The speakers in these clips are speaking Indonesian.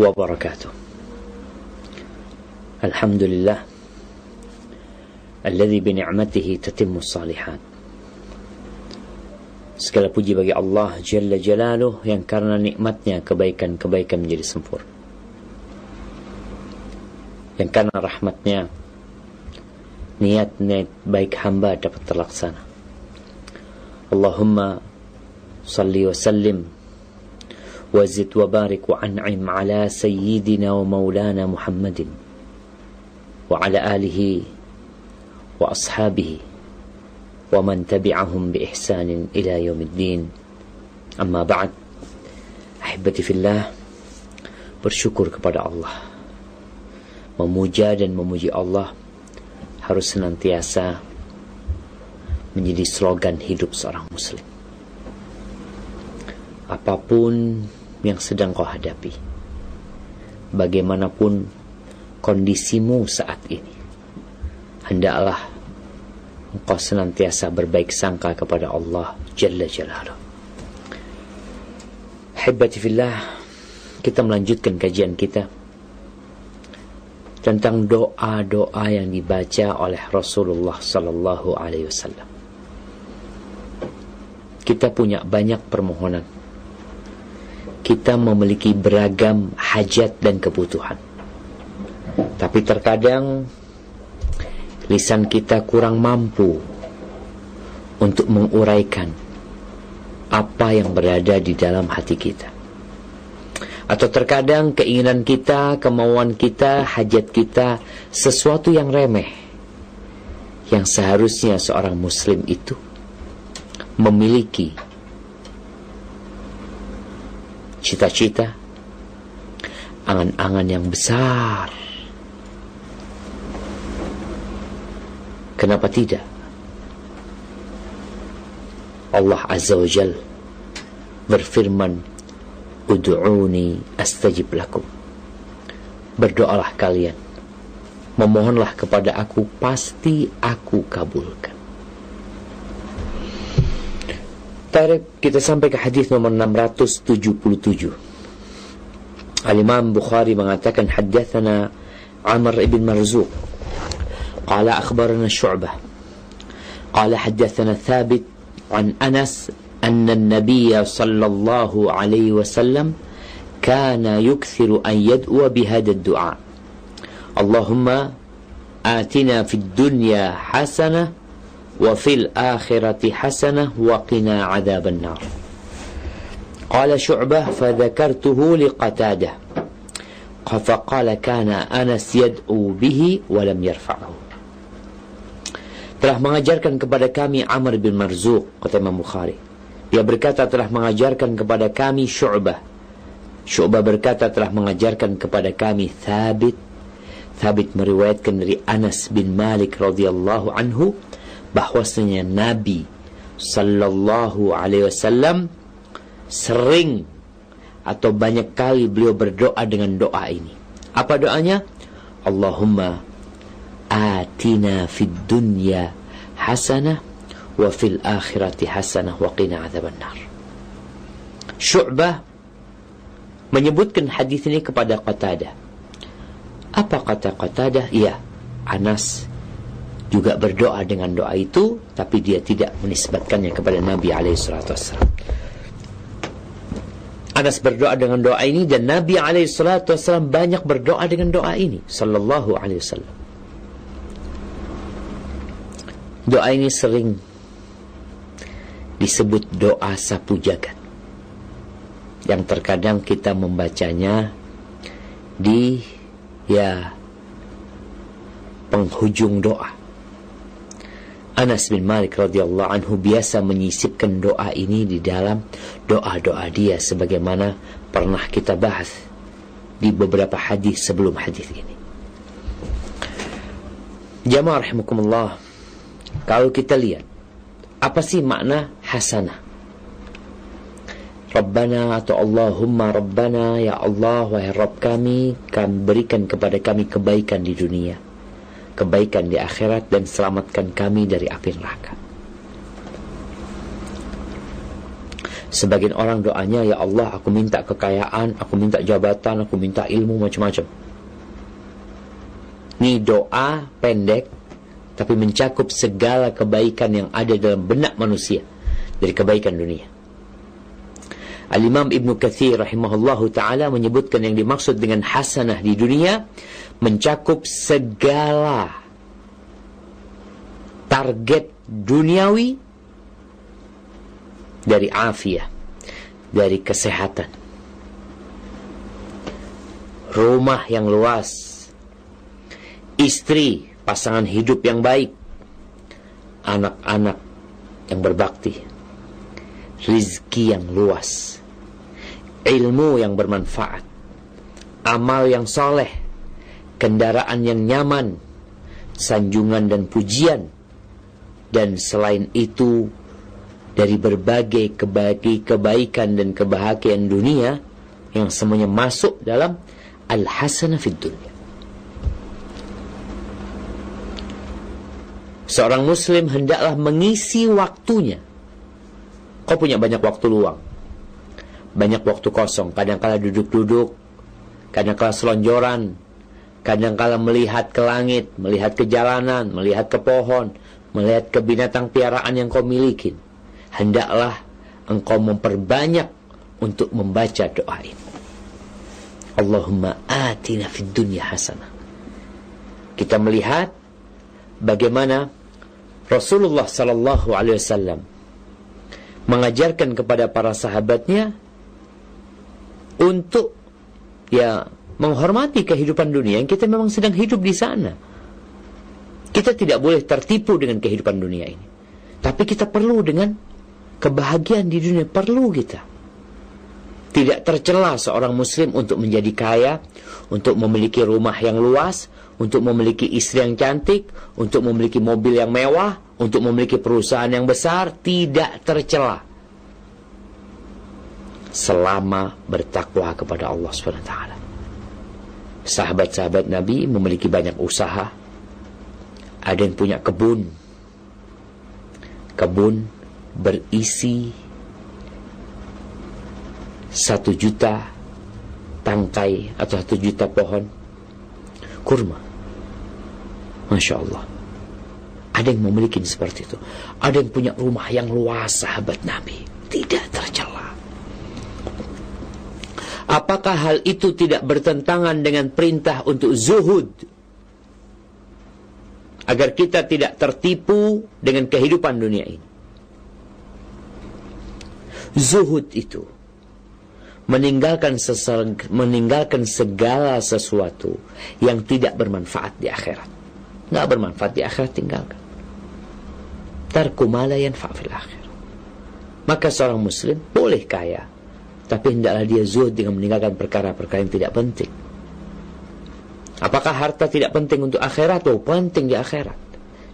وبركاته الحمد لله الذي بنعمته تتم الصالحات Segala puji bagi Allah Jalla Jalaluh yang karena nikmatnya kebaikan-kebaikan menjadi sempurna. Yang karena rahmatnya niat-niat baik hamba dapat terlaksana. Allahumma salli wa sallim wa zid wa barik wa an'im ala sayyidina wa maulana Muhammadin wa ala alihi wa ashabihi ومن تبعهم بإحسان إلى يوم الدين أما بعد أحبتي في الله bersyukur kepada Allah memuja dan memuji Allah harus senantiasa menjadi slogan hidup seorang muslim apapun yang sedang kau hadapi bagaimanapun kondisimu saat ini hendaklah engkau senantiasa berbaik sangka kepada Allah Jalla Jalaluh. Hibati fillah, kita melanjutkan kajian kita tentang doa-doa yang dibaca oleh Rasulullah sallallahu alaihi wasallam. Kita punya banyak permohonan. Kita memiliki beragam hajat dan kebutuhan. Tapi terkadang lisan kita kurang mampu untuk menguraikan apa yang berada di dalam hati kita. Atau terkadang keinginan kita, kemauan kita, hajat kita sesuatu yang remeh yang seharusnya seorang muslim itu memiliki cita-cita, angan-angan yang besar Kenapa tidak? Allah Azza wa Jal berfirman, Udu'uni astajib lakum. Berdoalah kalian. Memohonlah kepada aku, pasti aku kabulkan. Tarik kita sampai ke hadis nomor 677. Al Imam Bukhari mengatakan hadatsana Amr ibn Marzuq. Qala akhbarana Syu'bah. Qala hadatsana Thabit an Anas anna an-nabiy sallallahu alaihi wasallam kana yukthiru an yad'u bi hadha ad-du'a. Allahumma atina fid dunya hasanah wa fil akhirati hasanah wa qina adzaban nar. Qala Syu'bah fadzakartuhu liqatadah. Faqala kana Anas yad'u bihi wa lam yarfa'hu. Telah mengajarkan kepada kami Amr bin Marzuq kata Imam Bukhari. Dia berkata telah mengajarkan kepada kami Syu'bah. Syu'bah berkata telah mengajarkan kepada kami Thabit. Thabit meriwayatkan dari Anas bin Malik radhiyallahu anhu bahwasanya Nabi Sallallahu Alaihi Wasallam sering atau banyak kali beliau berdoa dengan doa ini. Apa doanya? Allahumma atina fid dunya hasanah wa fil akhirati hasanah wa qina azaban nar. Syu'bah menyebutkan hadis ini kepada Qatadah. Apa kata Qatadah? Iya, Anas juga berdoa dengan doa itu, tapi dia tidak menisbatkannya kepada Nabi alaihissalam. Anas berdoa dengan doa ini dan Nabi alaihissalam banyak berdoa dengan doa ini, sallallahu alaihi wasallam. Doa ini sering disebut doa sapu jagat. Yang terkadang kita membacanya di ya penghujung doa. Anas bin Malik radhiyallahu anhu biasa menyisipkan doa ini di dalam doa-doa dia sebagaimana pernah kita bahas di beberapa hadis sebelum hadis ini. Jamaah rahimakumullah kalau kita lihat apa sih makna hasanah? Rabbana atau Allahumma Rabbana ya Allah wahai Rabb kami kami berikan kepada kami kebaikan di dunia kebaikan di akhirat dan selamatkan kami dari api neraka Sebagian orang doanya, Ya Allah, aku minta kekayaan, aku minta jabatan, aku minta ilmu, macam-macam. Ini doa pendek, tapi mencakup segala kebaikan yang ada dalam benak manusia dari kebaikan dunia. Al-Imam Ibn Kathir rahimahullahu ta'ala menyebutkan yang dimaksud dengan hasanah di dunia mencakup segala target duniawi dari afiah, dari kesehatan. Rumah yang luas, istri, pasangan hidup yang baik, anak-anak yang berbakti, rizki yang luas, ilmu yang bermanfaat, amal yang soleh, kendaraan yang nyaman, sanjungan dan pujian, dan selain itu dari berbagai kebagi kebaikan dan kebahagiaan dunia yang semuanya masuk dalam al-hasanah fid dunia. Seorang muslim hendaklah mengisi waktunya. Kau punya banyak waktu luang. Banyak waktu kosong. Kadang-kala duduk-duduk. Kadang-kala selonjoran. Kadang-kala melihat ke langit. Melihat ke jalanan. Melihat ke pohon. Melihat ke binatang piaraan yang kau miliki hendaklah engkau memperbanyak untuk membaca doa ini. Allahumma atina fid dunya hasanah. Kita melihat bagaimana Rasulullah sallallahu alaihi wasallam mengajarkan kepada para sahabatnya untuk ya menghormati kehidupan dunia yang kita memang sedang hidup di sana. Kita tidak boleh tertipu dengan kehidupan dunia ini. Tapi kita perlu dengan kebahagiaan di dunia perlu kita. Tidak tercela seorang muslim untuk menjadi kaya, untuk memiliki rumah yang luas, untuk memiliki istri yang cantik, untuk memiliki mobil yang mewah, untuk memiliki perusahaan yang besar, tidak tercela. Selama bertakwa kepada Allah SWT. Sahabat-sahabat Nabi memiliki banyak usaha. Ada yang punya kebun. Kebun berisi satu juta tangkai atau satu juta pohon kurma. Masya Allah. Ada yang memiliki seperti itu. Ada yang punya rumah yang luas sahabat Nabi. Tidak tercela. Apakah hal itu tidak bertentangan dengan perintah untuk zuhud? Agar kita tidak tertipu dengan kehidupan dunia ini. Zuhud itu meninggalkan meninggalkan segala sesuatu yang tidak bermanfaat di akhirat. Nggak bermanfaat di akhirat tinggalkan. Tarku ma fil akhir. Maka seorang muslim boleh kaya, tapi hendaklah dia zuhud dengan meninggalkan perkara-perkara yang tidak penting. Apakah harta tidak penting untuk akhirat? Oh, penting di akhirat.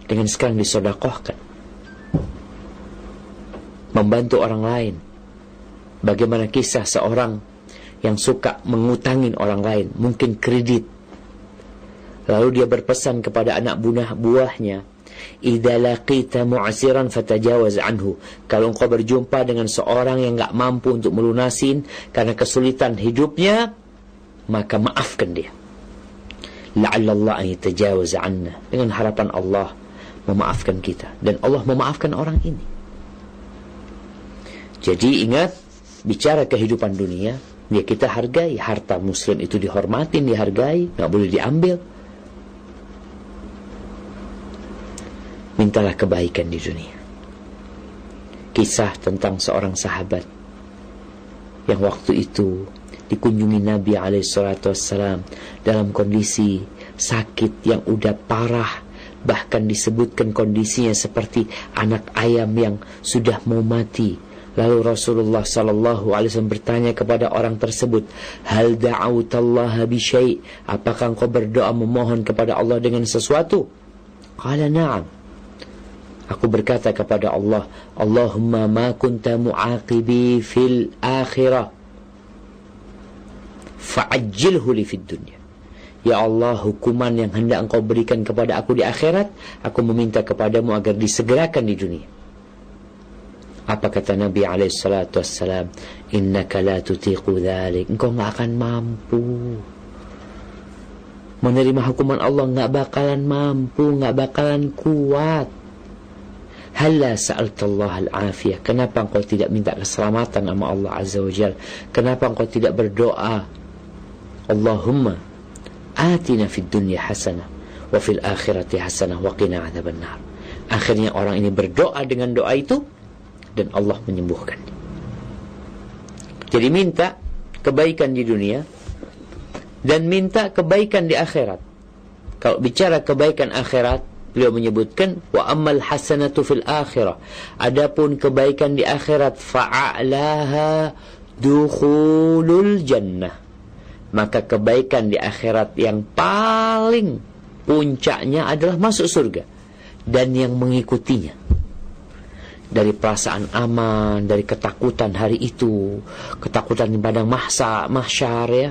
Dengan sekarang disodakohkan. Membantu orang lain Bagaimana kisah seorang yang suka mengutangin orang lain, mungkin kredit. Lalu dia berpesan kepada anak buah buahnya, "Idza laqita mu'siran fatajawaz anhu." Kalau engkau berjumpa dengan seorang yang enggak mampu untuk melunasin karena kesulitan hidupnya, maka maafkan dia. La'allallah an yatajawaz 'anna. Dengan harapan Allah memaafkan kita dan Allah memaafkan orang ini. Jadi ingat bicara kehidupan dunia, ya kita hargai harta muslim itu dihormatin, dihargai, nggak boleh diambil. Mintalah kebaikan di dunia. Kisah tentang seorang sahabat yang waktu itu dikunjungi Nabi Alaihissalam dalam kondisi sakit yang udah parah bahkan disebutkan kondisinya seperti anak ayam yang sudah mau mati Lalu Rasulullah sallallahu alaihi wasallam bertanya kepada orang tersebut, "Hal da'autallaha bi syai'? Apakah engkau berdoa memohon kepada Allah dengan sesuatu?" Qala na'am. Aku berkata kepada Allah, "Allahumma ma kunta mu'aqibi fil akhirah fa'ajjilhu li fid dunya." Ya Allah, hukuman yang hendak engkau berikan kepada aku di akhirat, aku meminta kepadamu agar disegerakan di dunia. Apa kata Nabi alaihissalatu wassalam? Innaka la tutiqu dhalik. Engkau nggak akan mampu. Menerima hukuman Allah nggak bakalan mampu, nggak bakalan kuat. Halla sa'altallah al-afiyah. Kenapa engkau tidak minta keselamatan sama Allah Azza wa Jal? Kenapa engkau tidak berdoa? Allahumma atina fid dunya hasanah wa fil akhirati hasanah wa qina adzaban nar. Akhirnya orang ini berdoa dengan doa itu dan Allah menyembuhkan. Jadi minta kebaikan di dunia dan minta kebaikan di akhirat. Kalau bicara kebaikan akhirat, beliau menyebutkan wa ammal hasanatu fil akhirah. Adapun kebaikan di akhirat fa'alaha dukhulul jannah. Maka kebaikan di akhirat yang paling puncaknya adalah masuk surga dan yang mengikutinya dari perasaan aman, dari ketakutan hari itu, ketakutan di padang mahsa, mahsyar ya,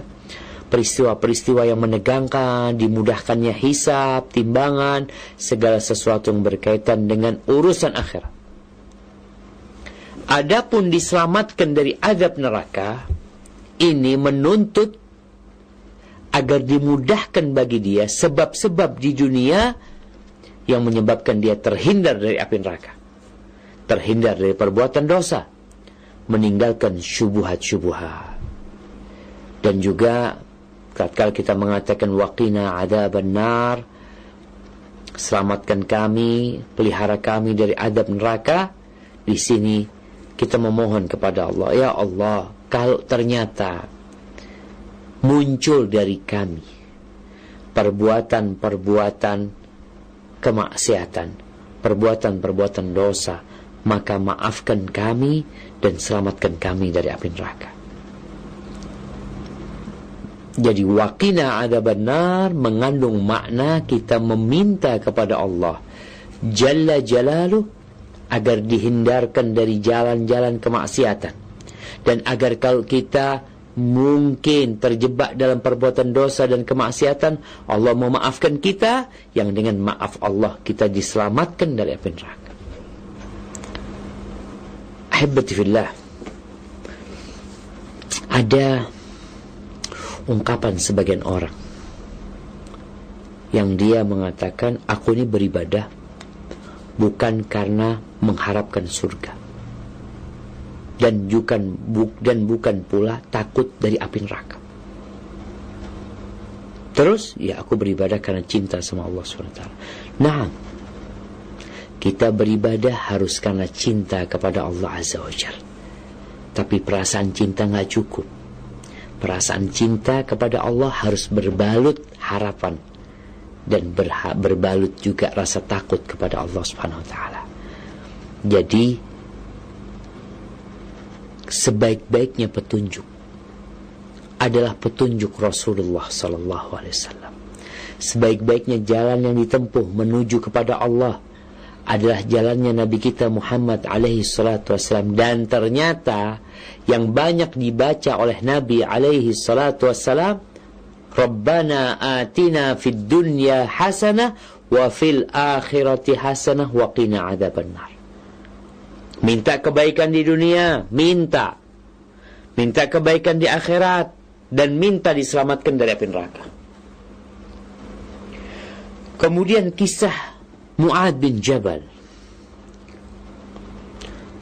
peristiwa-peristiwa yang menegangkan, dimudahkannya hisap, timbangan, segala sesuatu yang berkaitan dengan urusan akhirat. Adapun diselamatkan dari azab neraka, ini menuntut agar dimudahkan bagi dia sebab-sebab di dunia yang menyebabkan dia terhindar dari api neraka. Terhindar dari perbuatan dosa. Meninggalkan syubuhat-syubuhat. Dan juga tatkala kita mengatakan waqina adaban nar selamatkan kami, pelihara kami dari adab neraka. Di sini kita memohon kepada Allah, ya Allah, kalau ternyata muncul dari kami perbuatan-perbuatan kemaksiatan, perbuatan-perbuatan dosa, maka maafkan kami dan selamatkan kami dari api neraka. Jadi wakina ada benar mengandung makna kita meminta kepada Allah Jalla Jalaluh agar dihindarkan dari jalan-jalan kemaksiatan dan agar kalau kita mungkin terjebak dalam perbuatan dosa dan kemaksiatan, Allah memaafkan kita yang dengan maaf Allah kita diselamatkan dari api neraka. Ahibati fillah. Ada ungkapan sebagian orang yang dia mengatakan aku ini beribadah bukan karena mengharapkan surga dan bukan dan bukan pula takut dari api neraka. Terus ya aku beribadah karena cinta sama Allah SWT. Nah, kita beribadah harus karena cinta kepada Allah Azza wa Jal. Tapi perasaan cinta nggak cukup. Perasaan cinta kepada Allah harus berbalut harapan dan berbalut juga rasa takut kepada Allah Subhanahu wa taala. Jadi sebaik-baiknya petunjuk adalah petunjuk Rasulullah sallallahu alaihi wasallam. Sebaik-baiknya jalan yang ditempuh menuju kepada Allah adalah jalannya Nabi kita Muhammad alaihi salatu wasallam dan ternyata yang banyak dibaca oleh Nabi alaihi salatu wasallam Rabbana atina fid dunya hasanah wa fil akhirati hasanah wa qina adzabannar Minta kebaikan di dunia, minta. Minta kebaikan di akhirat dan minta diselamatkan dari api neraka. Kemudian kisah Mu'ad bin Jabal.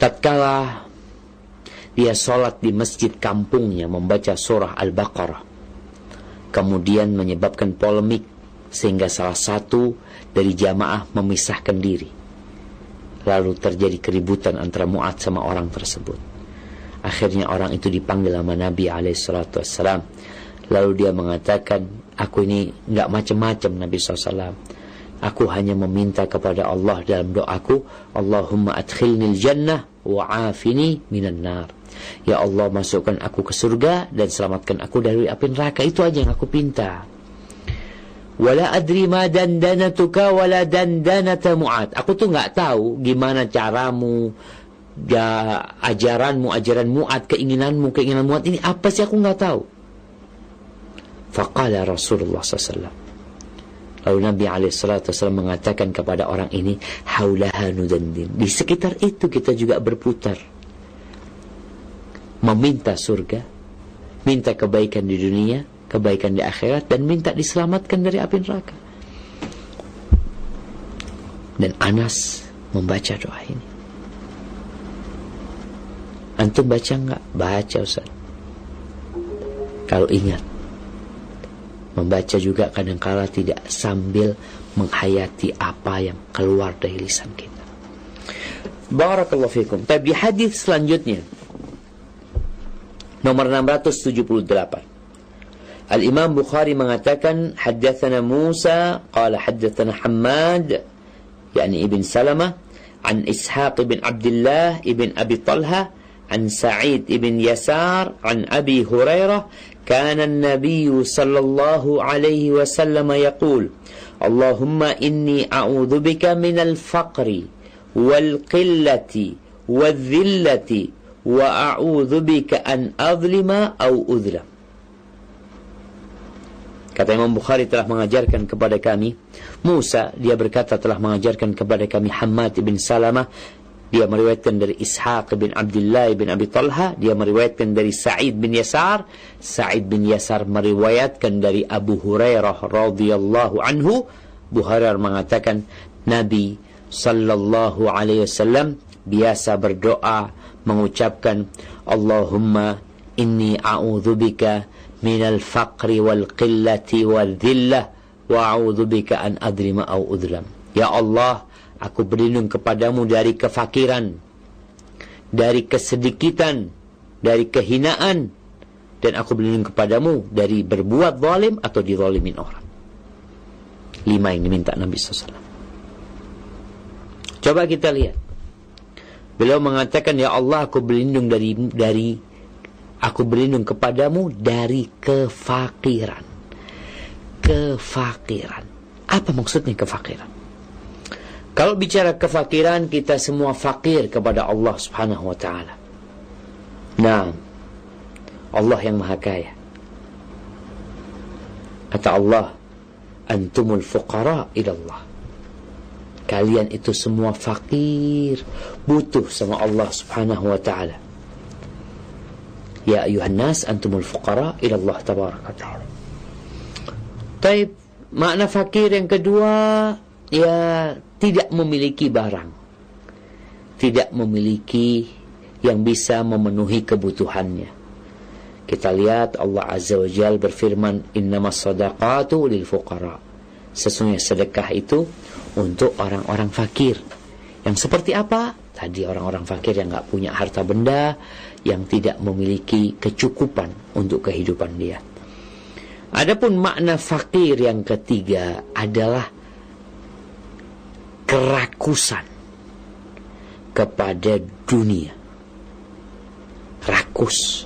Tatkala dia sholat di masjid kampungnya membaca surah Al-Baqarah. Kemudian menyebabkan polemik sehingga salah satu dari jamaah memisahkan diri Lalu terjadi keributan antara Mu'ad sama orang tersebut. Akhirnya orang itu dipanggil sama Nabi alaihissalatu. Lalu dia mengatakan, aku ini nggak macam-macam Nabi SAW. Aku hanya meminta kepada Allah dalam doaku, Allahumma adkhilnil jannah wa'afini minan nar. Ya Allah masukkan aku ke surga dan selamatkan aku dari api neraka. Itu aja yang aku pinta. Wala adri ma dandanatuka wala dandanata Mu'ad. Aku tuh nggak tahu gimana caramu, ya, ajaranmu, ajaran Mu'ad, keinginanmu, keinginan Mu'ad ini apa sih aku nggak tahu. Faqala Rasulullah SAW. Lalu Nabi SAW mengatakan kepada orang ini, Haulaha nudandin. Di sekitar itu kita juga berputar. Meminta surga, minta kebaikan di dunia, kebaikan di akhirat, dan minta diselamatkan dari api neraka. Dan Anas membaca doa ini. Antum baca enggak? Baca Ustaz. Kalau ingat, Membaca juga kadangkala tidak sambil menghayati apa yang keluar dari lisan kita. Barakallahu fikum. Tapi di hadis selanjutnya nomor 678. Al-Imam Bukhari mengatakan haddatsana Musa qala haddatsana Hammad yakni Ibn Salamah an Ishaq bin Abdullah ibn Abi Talha عن سعيد بن يسار عن أبي هريرة كان النبي صلى الله عليه وسلم يقول اللهم إني أعوذ بك من الفقر والقلة والذلة wa a'udzu bika an azlima aw udlam. Kata Imam Bukhari telah mengajarkan kepada kami. Musa dia berkata telah mengajarkan kepada kami Hamad bin Salama dia meriwayatkan dari Ishaq bin Abdullah bin Abi Talha. Dia meriwayatkan dari Sa'id bin Yasar. Sa'id bin Yasar meriwayatkan dari Abu Hurairah radhiyallahu anhu. Bukhari mengatakan Nabi sallallahu alaihi wasallam biasa berdoa mengucapkan Allahumma inni a'udzubika minal faqri wal qillati wal dhillah wa a'udzubika an adrima au udlam ya Allah Aku berlindung kepadamu dari kefakiran, dari kesedikitan, dari kehinaan, dan aku berlindung kepadamu dari berbuat zalim atau dizalimin orang. Lima yang diminta Nabi SAW. Coba kita lihat. Beliau mengatakan, Ya Allah, aku berlindung dari dari aku berlindung kepadamu dari kefakiran. Kefakiran. Apa maksudnya kefakiran? Kalau bicara kefakiran, kita semua fakir kepada Allah Subhanahu wa taala. Nah, Allah yang Maha Kaya. Kata Allah, "Antumul fuqara ila Allah." Kalian itu semua fakir, butuh sama Allah Subhanahu wa taala. Ya ayuhan nas antumul fuqara ila Allah tabaraka taala. Taib, makna fakir yang kedua ya tidak memiliki barang, tidak memiliki yang bisa memenuhi kebutuhannya. Kita lihat Allah Azza wa Jal berfirman, Innamas sadaqatu lil fuqara. Sesungguhnya sedekah itu untuk orang-orang fakir. Yang seperti apa? Tadi orang-orang fakir yang nggak punya harta benda, yang tidak memiliki kecukupan untuk kehidupan dia. Adapun makna fakir yang ketiga adalah kerakusan kepada dunia. Rakus.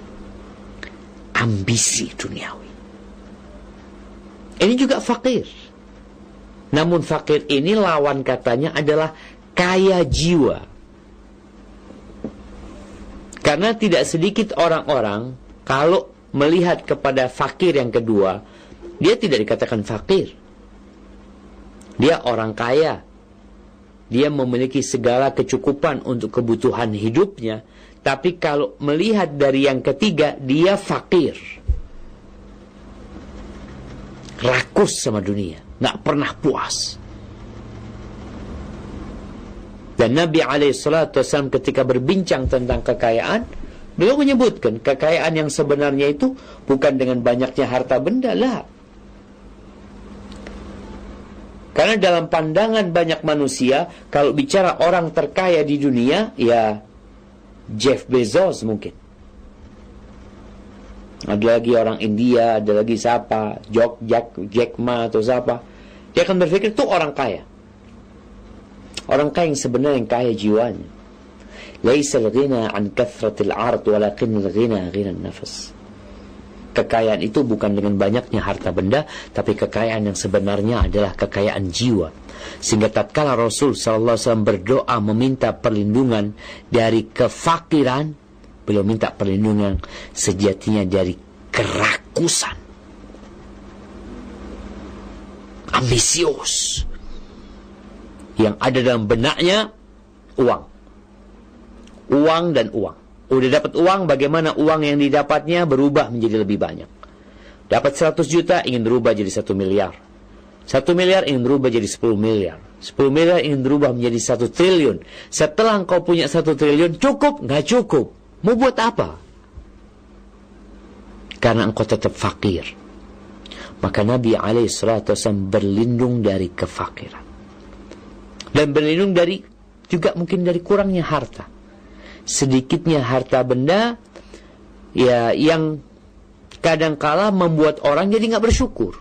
Ambisi duniawi. Ini juga fakir. Namun fakir ini lawan katanya adalah kaya jiwa. Karena tidak sedikit orang-orang kalau melihat kepada fakir yang kedua, dia tidak dikatakan fakir. Dia orang kaya, dia memiliki segala kecukupan untuk kebutuhan hidupnya, tapi kalau melihat dari yang ketiga, dia fakir. Rakus sama dunia, nggak pernah puas. Dan Nabi SAW ketika berbincang tentang kekayaan, beliau menyebutkan kekayaan yang sebenarnya itu bukan dengan banyaknya harta benda lah. Karena dalam pandangan banyak manusia, kalau bicara orang terkaya di dunia, ya Jeff Bezos mungkin. Ada lagi orang India, ada lagi siapa, Jack, Jack, Jack Ma atau siapa. Dia akan berpikir itu orang kaya. Orang kaya yang sebenarnya yang kaya jiwanya. Laisa al-ghina an kathratil ard walakin al-ghina ghina nafas kekayaan itu bukan dengan banyaknya harta benda, tapi kekayaan yang sebenarnya adalah kekayaan jiwa. Sehingga tatkala Rasul SAW berdoa meminta perlindungan dari kefakiran, beliau minta perlindungan sejatinya dari kerakusan. ambisius. Yang ada dalam benaknya uang. Uang dan uang. Udah dapat uang, bagaimana uang yang didapatnya berubah menjadi lebih banyak. Dapat 100 juta, ingin berubah jadi 1 miliar. 1 miliar ingin berubah jadi 10 miliar. 10 miliar ingin berubah menjadi 1 triliun. Setelah engkau punya 1 triliun, cukup? Nggak cukup. Mau buat apa? Karena engkau tetap fakir. Maka Nabi SAW berlindung dari kefakiran. Dan berlindung dari juga mungkin dari kurangnya harta sedikitnya harta benda ya yang kadangkala membuat orang jadi nggak bersyukur.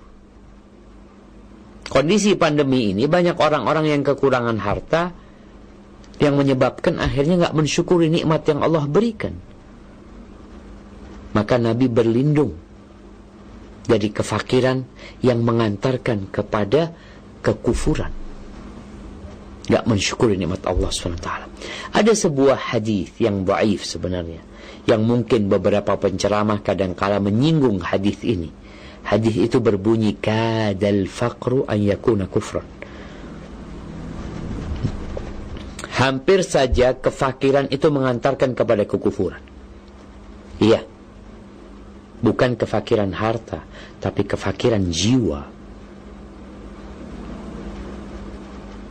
Kondisi pandemi ini banyak orang-orang yang kekurangan harta yang menyebabkan akhirnya nggak mensyukuri nikmat yang Allah berikan. Maka Nabi berlindung dari kefakiran yang mengantarkan kepada kekufuran nggak mensyukuri nikmat Allah SWT. Ada sebuah hadis yang baif sebenarnya, yang mungkin beberapa penceramah kadang-kala menyinggung hadis ini. Hadis itu berbunyi kadal faqru an yakuna kufran. Hampir saja kefakiran itu mengantarkan kepada kekufuran. Iya. Bukan kefakiran harta, tapi kefakiran jiwa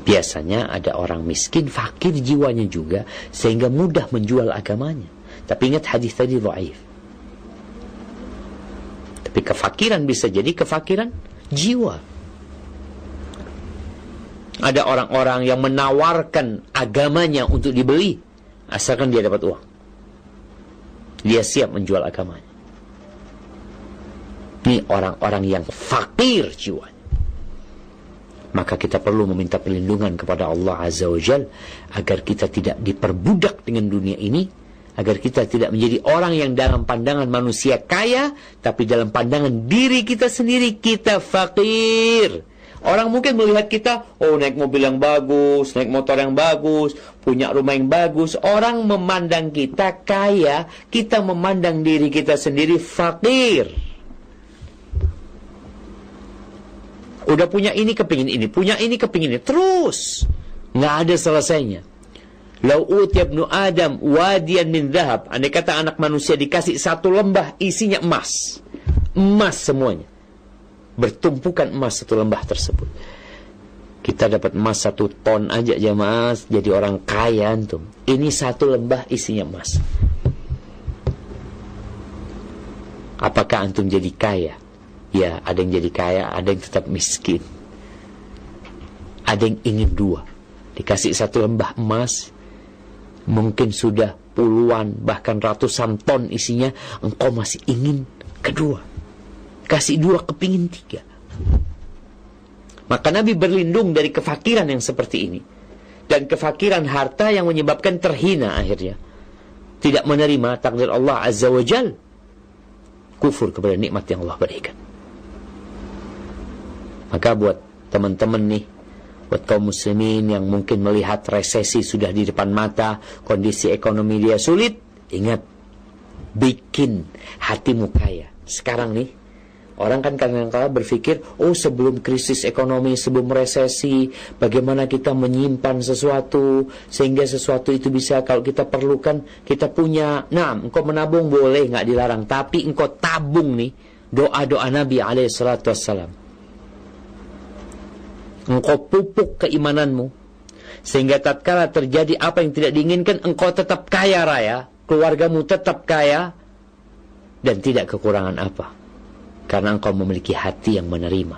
Biasanya ada orang miskin, fakir jiwanya juga, sehingga mudah menjual agamanya. Tapi ingat hadis tadi dhaif. Tapi kefakiran bisa jadi kefakiran jiwa. Ada orang-orang yang menawarkan agamanya untuk dibeli, asalkan dia dapat uang. Dia siap menjual agamanya. Ini orang-orang yang fakir jiwanya maka kita perlu meminta perlindungan kepada Allah Azza wa Jal agar kita tidak diperbudak dengan dunia ini agar kita tidak menjadi orang yang dalam pandangan manusia kaya tapi dalam pandangan diri kita sendiri kita fakir orang mungkin melihat kita oh naik mobil yang bagus naik motor yang bagus punya rumah yang bagus orang memandang kita kaya kita memandang diri kita sendiri fakir Udah punya ini kepingin ini, punya ini kepingin ini. Terus. Nggak ada selesainya. Lau utiya ibnu Adam wadian min dhahab. Andai kata anak manusia dikasih satu lembah isinya emas. Emas semuanya. Bertumpukan emas satu lembah tersebut. Kita dapat emas satu ton aja jamaah jadi orang kaya antum. Ini satu lembah isinya emas. Apakah antum jadi kaya? Ya, ada yang jadi kaya, ada yang tetap miskin. Ada yang ingin dua. Dikasih satu lembah emas, mungkin sudah puluhan, bahkan ratusan ton isinya, engkau masih ingin kedua. Kasih dua, kepingin tiga. Maka Nabi berlindung dari kefakiran yang seperti ini. Dan kefakiran harta yang menyebabkan terhina akhirnya. Tidak menerima takdir Allah Azza wa Jal. Kufur kepada nikmat yang Allah berikan. Maka buat teman-teman nih, buat kaum muslimin yang mungkin melihat resesi sudah di depan mata, kondisi ekonomi dia sulit, ingat, bikin hatimu kaya. Sekarang nih, orang kan kadang-kadang berpikir, oh sebelum krisis ekonomi, sebelum resesi, bagaimana kita menyimpan sesuatu, sehingga sesuatu itu bisa kalau kita perlukan, kita punya, nah engkau menabung boleh, nggak dilarang, tapi engkau tabung nih, doa-doa Nabi alaihi salatu wassalam. Engkau pupuk keimananmu sehingga tatkala terjadi apa yang tidak diinginkan engkau tetap kaya raya keluargamu tetap kaya dan tidak kekurangan apa karena engkau memiliki hati yang menerima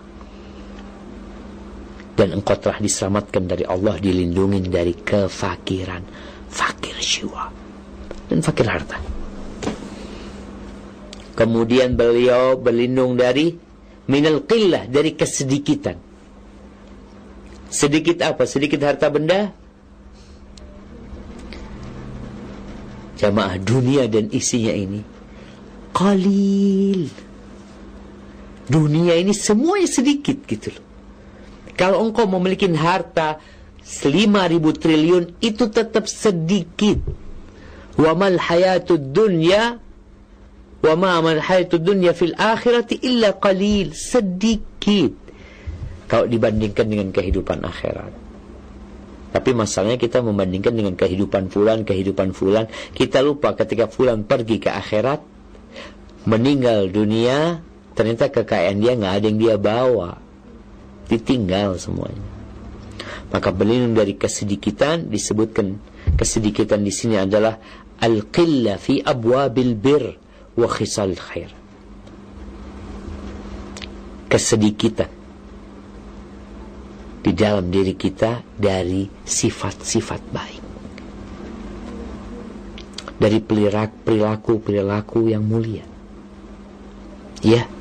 dan engkau telah diselamatkan dari Allah dilindungi dari kefakiran fakir jiwa dan fakir harta kemudian beliau berlindung dari minal qillah dari kesedikitan Sedikit apa? Sedikit harta benda? Jamaah dunia dan isinya ini. Qalil. Dunia ini semuanya sedikit gitu loh. Kalau engkau memiliki harta 5000 triliun itu tetap sedikit. Wa mal hayatud dunya wa ma amal hayatud dunya fil akhirati illa qalil. Sedikit. kalau dibandingkan dengan kehidupan akhirat. Tapi masalahnya kita membandingkan dengan kehidupan fulan, kehidupan fulan. Kita lupa ketika fulan pergi ke akhirat, meninggal dunia, ternyata kekayaan dia nggak ada yang dia bawa. Ditinggal semuanya. Maka berlindung dari kesedikitan disebutkan kesedikitan di sini adalah al-qilla fi abwabil bir wa khisal khair. Kesedikitan di dalam diri kita dari sifat-sifat baik. Dari perilaku-perilaku yang mulia. Ya.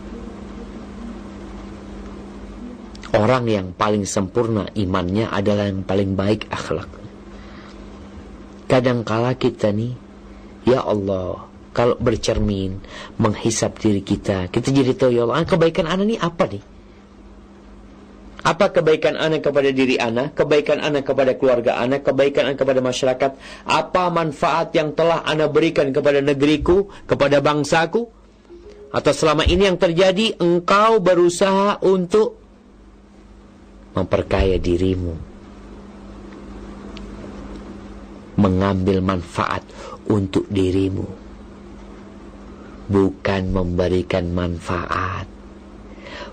Orang yang paling sempurna imannya adalah yang paling baik akhlak. Kadangkala kita nih, ya Allah, kalau bercermin, menghisap diri kita, kita jadi tahu ya Allah, kebaikan anak ini apa nih? Apa kebaikan anak kepada diri anak, kebaikan anak kepada keluarga anak, kebaikan anak kepada masyarakat? Apa manfaat yang telah anak berikan kepada negeriku, kepada bangsaku? Atau selama ini yang terjadi, engkau berusaha untuk memperkaya dirimu. Mengambil manfaat untuk dirimu. Bukan memberikan manfaat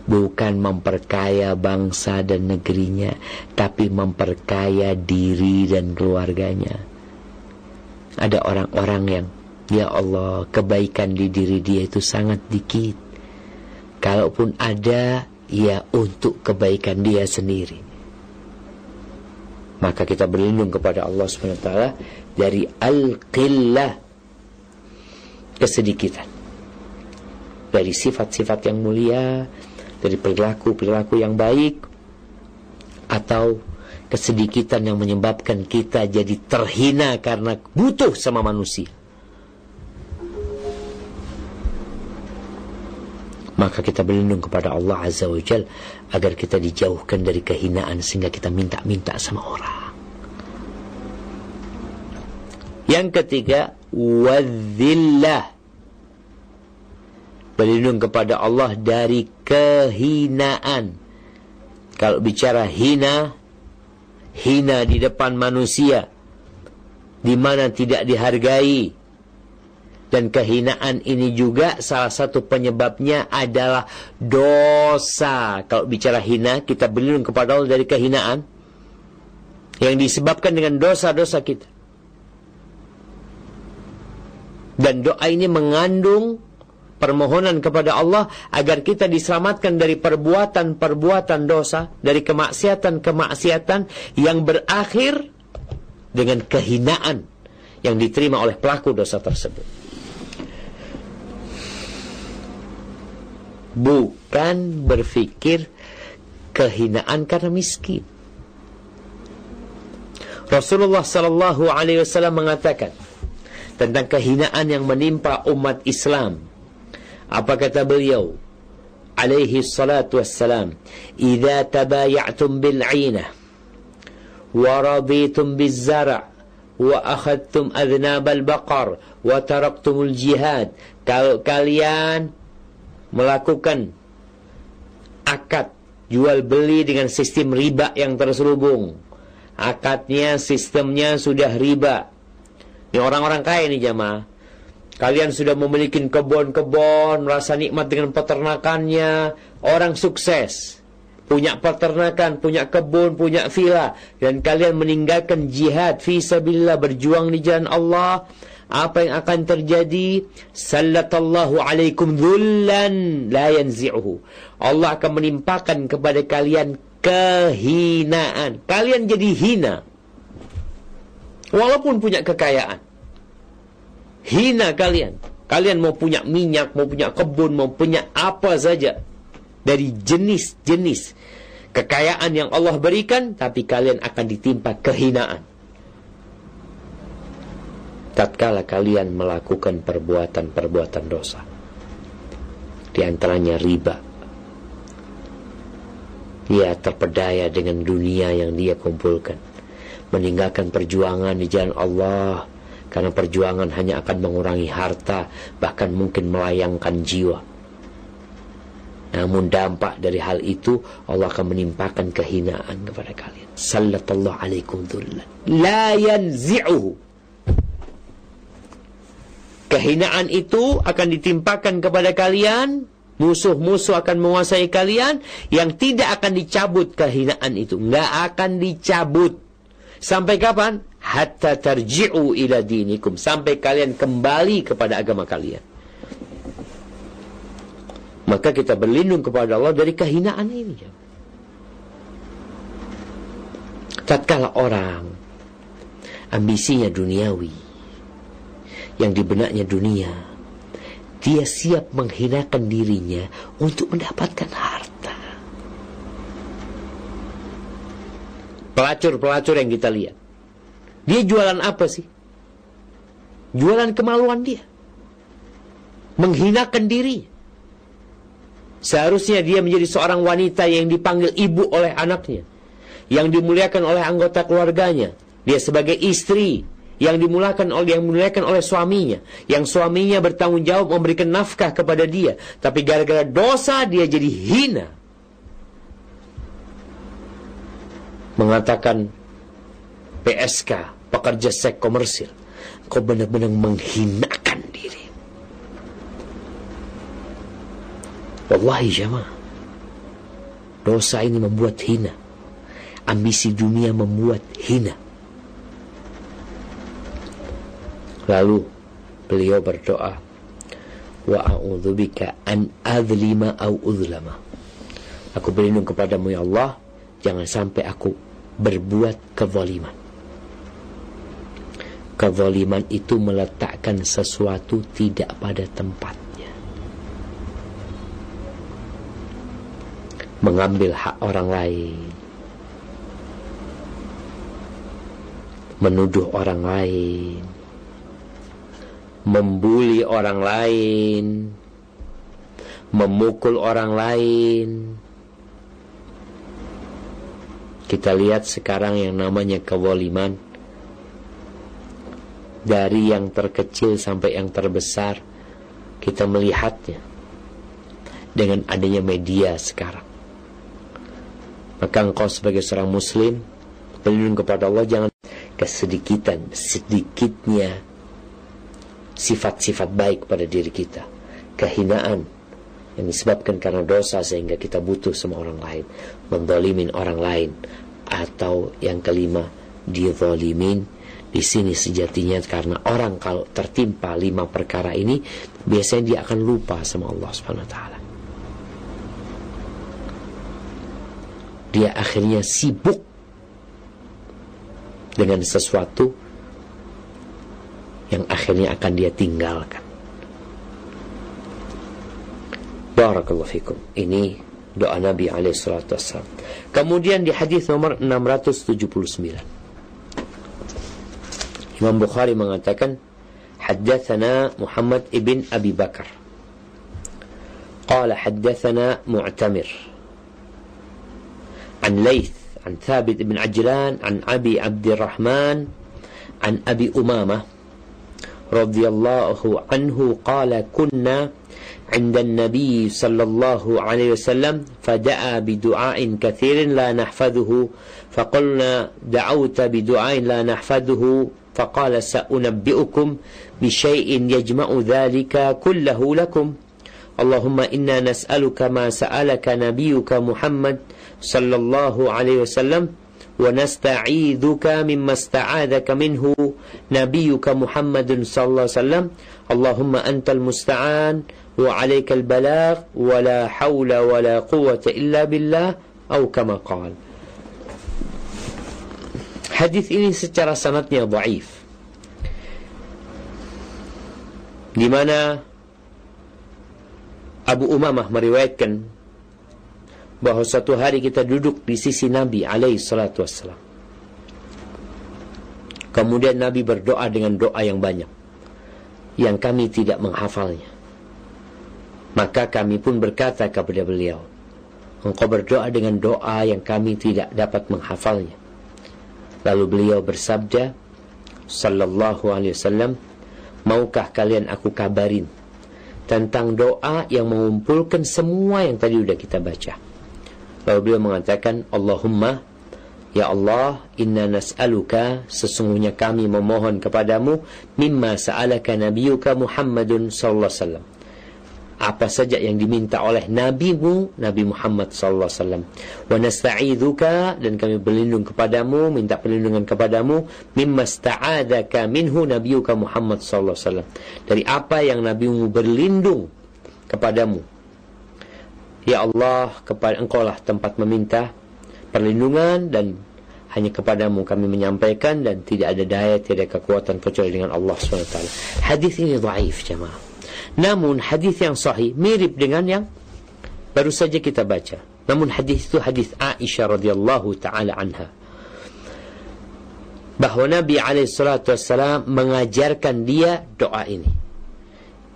bukan memperkaya bangsa dan negerinya, tapi memperkaya diri dan keluarganya. Ada orang-orang yang, ya Allah, kebaikan di diri dia itu sangat dikit. Kalaupun ada, ya untuk kebaikan dia sendiri. Maka kita berlindung kepada Allah SWT dari al-qillah, kesedikitan. Dari sifat-sifat yang mulia, dari perilaku-perilaku yang baik atau kesedikitan yang menyebabkan kita jadi terhina karena butuh sama manusia. Maka kita berlindung kepada Allah Azza wa Jal agar kita dijauhkan dari kehinaan sehingga kita minta-minta sama orang. Yang ketiga, wadzillah berlindung kepada Allah dari kehinaan. Kalau bicara hina, hina di depan manusia, di mana tidak dihargai. Dan kehinaan ini juga salah satu penyebabnya adalah dosa. Kalau bicara hina, kita berlindung kepada Allah dari kehinaan yang disebabkan dengan dosa-dosa kita. Dan doa ini mengandung permohonan kepada Allah agar kita diselamatkan dari perbuatan-perbuatan dosa, dari kemaksiatan-kemaksiatan yang berakhir dengan kehinaan yang diterima oleh pelaku dosa tersebut. bukan berfikir kehinaan karena miskin. Rasulullah sallallahu alaihi wasallam mengatakan tentang kehinaan yang menimpa umat Islam. Apa kata beliau? Alaihi salatu wassalam, "Idza tabaya'tum bil 'ainah wa raditum biz zar' wa akhadtum adnab al baqar wa taraktum al jihad." Kalau kalian melakukan akad jual beli dengan sistem riba yang terselubung akadnya sistemnya sudah riba ini orang-orang kaya nih jamaah Kalian sudah memiliki kebun-kebun, merasa nikmat dengan peternakannya. Orang sukses. Punya peternakan, punya kebun, punya villa. Dan kalian meninggalkan jihad. Fisabilillah, berjuang di jalan Allah. Apa yang akan terjadi? Sallatallahu alaikum dhullan la yanzi'uhu. Allah akan menimpakan kepada kalian kehinaan. Kalian jadi hina. Walaupun punya kekayaan. Hina kalian. Kalian mau punya minyak, mau punya kebun, mau punya apa saja. Dari jenis-jenis kekayaan yang Allah berikan, tapi kalian akan ditimpa kehinaan. Tatkala kalian melakukan perbuatan-perbuatan dosa. Di antaranya riba. Ia terpedaya dengan dunia yang dia kumpulkan. Meninggalkan perjuangan di jalan Allah karena perjuangan hanya akan mengurangi harta, bahkan mungkin melayangkan jiwa. Namun dampak dari hal itu Allah akan menimpakan kehinaan kepada kalian. Sallallahu alaikum dhullan. La yanzi'uhu. Kehinaan itu akan ditimpakan kepada kalian. Musuh-musuh akan menguasai kalian. Yang tidak akan dicabut kehinaan itu. Nggak akan dicabut. Sampai kapan? Hatta tarji'u ila dinikum. Sampai kalian kembali kepada agama kalian. Maka kita berlindung kepada Allah dari kehinaan ini. Tatkala orang ambisinya duniawi, yang di benaknya dunia, dia siap menghinakan dirinya untuk mendapatkan harta. Pelacur-pelacur yang kita lihat. Dia jualan apa sih? Jualan kemaluan dia. Menghinakan diri. Seharusnya dia menjadi seorang wanita yang dipanggil ibu oleh anaknya. Yang dimuliakan oleh anggota keluarganya. Dia sebagai istri yang dimuliakan oleh yang dimuliakan oleh suaminya, yang suaminya bertanggung jawab memberikan nafkah kepada dia, tapi gara-gara dosa dia jadi hina. Mengatakan PSK, pekerja seks komersil, kau benar-benar menghinakan diri. Wallahi jamaah. Dosa ini membuat hina. Ambisi dunia membuat hina. Lalu beliau berdoa, wa a'udzubika an adzlima au uzlama. Aku berlindung kepadamu ya Allah, jangan sampai aku berbuat kezaliman. Kezaliman itu meletakkan sesuatu tidak pada tempat. mengambil hak orang lain, menuduh orang lain, membuli orang lain, memukul orang lain. Kita lihat sekarang yang namanya kewaliman dari yang terkecil sampai yang terbesar kita melihatnya dengan adanya media sekarang maka engkau sebagai seorang muslim berlindung kepada Allah jangan kesedikitan, sedikitnya sifat-sifat baik pada diri kita. Kehinaan yang disebabkan karena dosa sehingga kita butuh sama orang lain. Mendolimin orang lain. Atau yang kelima, dizolimin. Di sini sejatinya karena orang kalau tertimpa lima perkara ini, biasanya dia akan lupa sama Allah Subhanahu taala. dia akhirnya sibuk dengan sesuatu yang akhirnya akan dia tinggalkan. Barakallahu fikum. Ini doa Nabi alaihi salatu wassalam. Kemudian di hadis nomor 679. Imam Bukhari mengatakan حدثنا محمد ابن أبي بكر قال حدثنا معتمر عن ليث عن ثابت بن عجلان عن أبي عبد الرحمن عن أبي أمامة رضي الله عنه قال كنا عند النبي صلى الله عليه وسلم. فدعا بدعاء كثير لا نحفظه. فقلنا دعوت بدعاء لا نحفظه. فقال سأنبئكم بشيء يجمع ذلك كله لكم. اللهم إنا نسألك ما سألك نبيك محمد صلى الله عليه وسلم ونستعيذك مما استعاذك منه نبيك محمد صلى الله عليه وسلم اللهم أنت المستعان وعليك البلاغ ولا حول ولا قوة إلا بالله أو كما قال Hadis ini secara sanatnya dhaif. Di mana Abu Umamah meriwayatkan bahwa suatu hari kita duduk di sisi Nabi alaihi salatu wassalam. Kemudian Nabi berdoa dengan doa yang banyak yang kami tidak menghafalnya. Maka kami pun berkata kepada beliau, Engkau berdoa dengan doa yang kami tidak dapat menghafalnya. Lalu beliau bersabda, Sallallahu alaihi wasallam, Maukah kalian aku kabarin tentang doa yang mengumpulkan semua yang tadi sudah kita baca. Lalu beliau mengatakan, Allahumma, Ya Allah, inna nas'aluka, sesungguhnya kami memohon kepadamu, mimma sa'alaka nabiyuka Muhammadun sallallahu alaihi wasallam. Apa saja yang diminta oleh nabimu Nabi Muhammad sallallahu alaihi wasallam. Wa nasta'idzuka dan kami berlindung kepadamu minta perlindungan kepadamu mimma sta'adzaka minhu nabiyuka Muhammad sallallahu alaihi wasallam. Dari apa yang nabimu berlindung kepadamu ya Allah kepada engkau lah tempat meminta perlindungan dan hanya kepadamu kami menyampaikan dan tidak ada daya tidak ada kekuatan kecuali dengan Allah SWT hadis ini dhaif jemaah Namun hadis yang sahih mirip dengan yang baru saja kita baca. Namun hadis itu hadis Aisyah radhiyallahu taala anha. Bahawa Nabi SAW mengajarkan dia doa ini.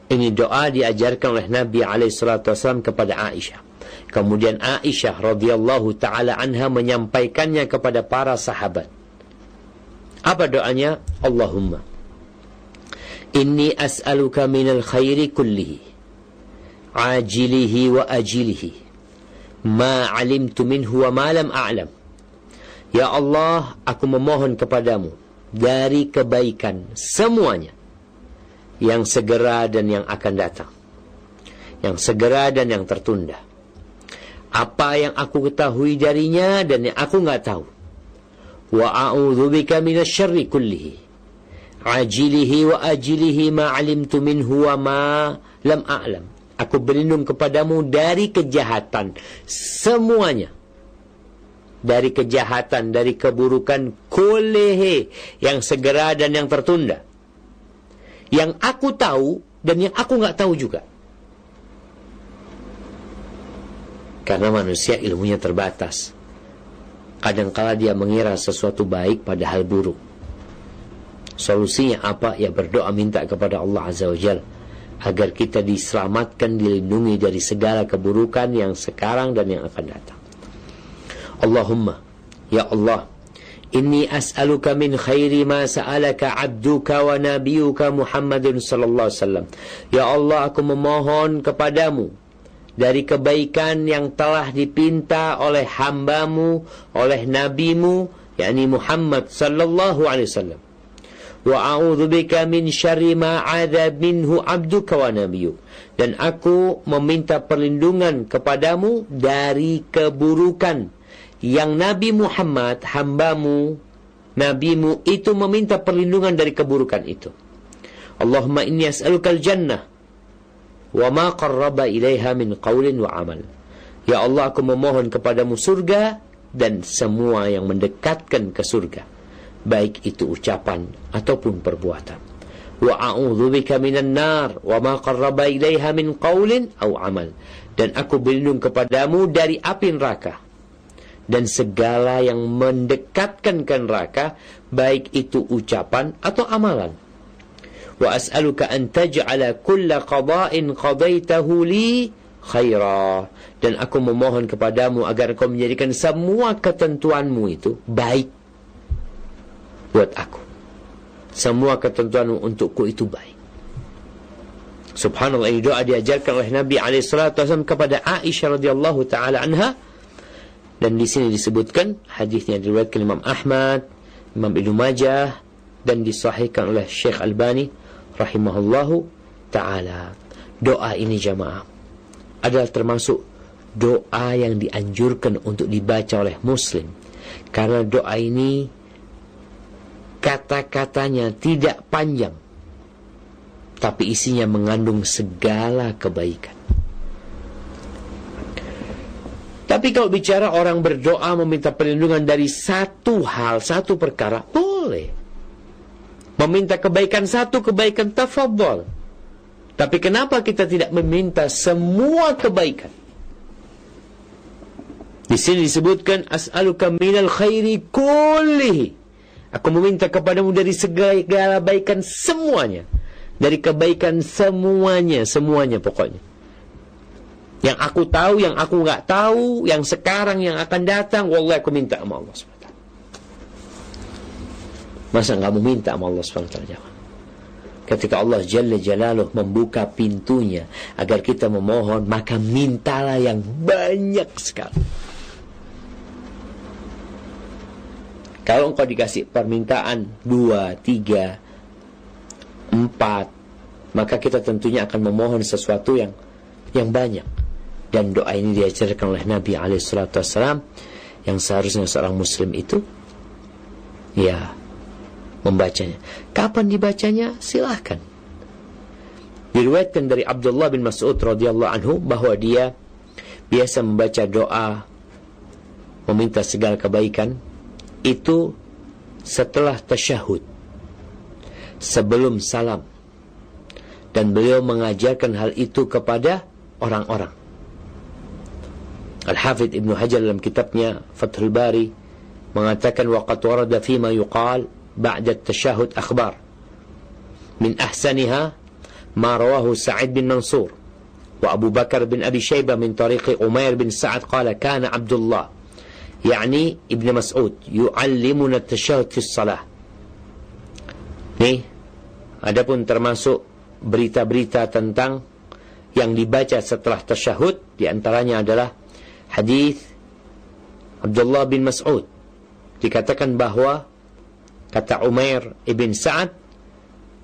Ini doa diajarkan oleh Nabi SAW kepada Aisyah. Kemudian Aisyah radhiyallahu taala anha menyampaikannya kepada para sahabat. Apa doanya? Allahumma Inni as'aluka minal khairi kullihi ajilihi wa ajilihi ma alimtu minhu wa ma lam a'lam Ya Allah aku memohon kepadamu dari kebaikan semuanya yang segera dan yang akan datang yang segera dan yang tertunda apa yang aku ketahui darinya dan yang aku enggak tahu wa a'udzubika minasyarri kullihi ajilihi wa ajilihi ma minhu wa ma lam a'lam. Aku berlindung kepadamu dari kejahatan semuanya. Dari kejahatan, dari keburukan kulehe yang segera dan yang tertunda. Yang aku tahu dan yang aku nggak tahu juga. Karena manusia ilmunya terbatas. Kadangkala dia mengira sesuatu baik padahal buruk. Solusinya apa? Ya berdoa minta kepada Allah Azza wa Jal agar kita diselamatkan, dilindungi dari segala keburukan yang sekarang dan yang akan datang. Allahumma, ya Allah, inni as'aluka min khairi ma sa'alaka abduka wa nabiyuka Muhammadun sallallahu alaihi wasallam. Ya Allah, aku memohon kepadamu dari kebaikan yang telah dipinta oleh hambamu, oleh nabimu, yakni Muhammad sallallahu alaihi wasallam wa bika min syarri ma adza minhu abduka wa nabiyyuk dan aku meminta perlindungan kepadamu dari keburukan yang Nabi Muhammad hambamu nabimu itu meminta perlindungan dari keburukan itu Allahumma inni as'aluka al-jannah wa ma qarraba ilaiha min qawlin wa amal ya Allah aku memohon kepadamu surga dan semua yang mendekatkan ke surga baik itu ucapan ataupun perbuatan. Wa a'udzubika minan nar wa ma qarraba ilaiha min qaulin aw amal. Dan aku berlindung kepadamu dari api neraka dan segala yang mendekatkan ke neraka baik itu ucapan atau amalan. Wa as'aluka an taj'ala kulla qada'in qadaitahu li khaira dan aku memohon kepadamu agar kau menjadikan semua ketentuanmu itu baik buat aku. Semua ketentuan untukku itu baik. Subhanallah ini doa diajarkan oleh Nabi SAW kepada Aisyah radhiyallahu taala anha dan di sini disebutkan hadisnya diriwayatkan Imam Ahmad, Imam Ibnu Majah dan disahihkan oleh Syekh Albani rahimahullahu taala. Doa ini jamaah adalah termasuk doa yang dianjurkan untuk dibaca oleh muslim karena doa ini kata-katanya tidak panjang, tapi isinya mengandung segala kebaikan. Tapi kalau bicara orang berdoa meminta perlindungan dari satu hal, satu perkara, boleh. Meminta kebaikan satu kebaikan tafadhol. Tapi kenapa kita tidak meminta semua kebaikan? Di sini disebutkan as'aluka minal khairi kullihi. Aku meminta kepadamu dari segala baikan semuanya. Dari kebaikan semuanya, semuanya pokoknya. Yang aku tahu, yang aku nggak tahu, yang sekarang, yang akan datang, wallah aku minta sama Allah SWT. Masa nggak mau minta sama Allah SWT? ketika Allah Jalla Jalaluh membuka pintunya agar kita memohon maka mintalah yang banyak sekali kalau engkau dikasih permintaan dua, tiga, empat maka kita tentunya akan memohon sesuatu yang yang banyak dan doa ini diajarkan oleh Nabi Alaihissalam yang seharusnya seorang Muslim itu ya membacanya. Kapan dibacanya? Silahkan. Diriwayatkan dari Abdullah bin Mas'ud radhiyallahu anhu bahwa dia biasa membaca doa meminta segala kebaikan itu setelah tasyahud sebelum salam dan beliau mengajarkan hal itu kepada orang-orang Al-Hafidh Ibn Hajar dalam kitabnya Fathul Bari mengatakan waqad warada fima yuqal بعد التشهد أخبار من أحسنها ما رواه سعيد بن منصور وأبو بكر بن أبي شيبة من طريق أمير بن سعد قال كان عبد الله يعني ابن مسعود يعلمنا التشهد في الصلاة nih adapun termasuk berita-berita tentang yang dibaca setelah tasyahud diantaranya adalah hadis Abdullah bin Mas'ud. Dikatakan bahwa kata Umair ibn Sa'ad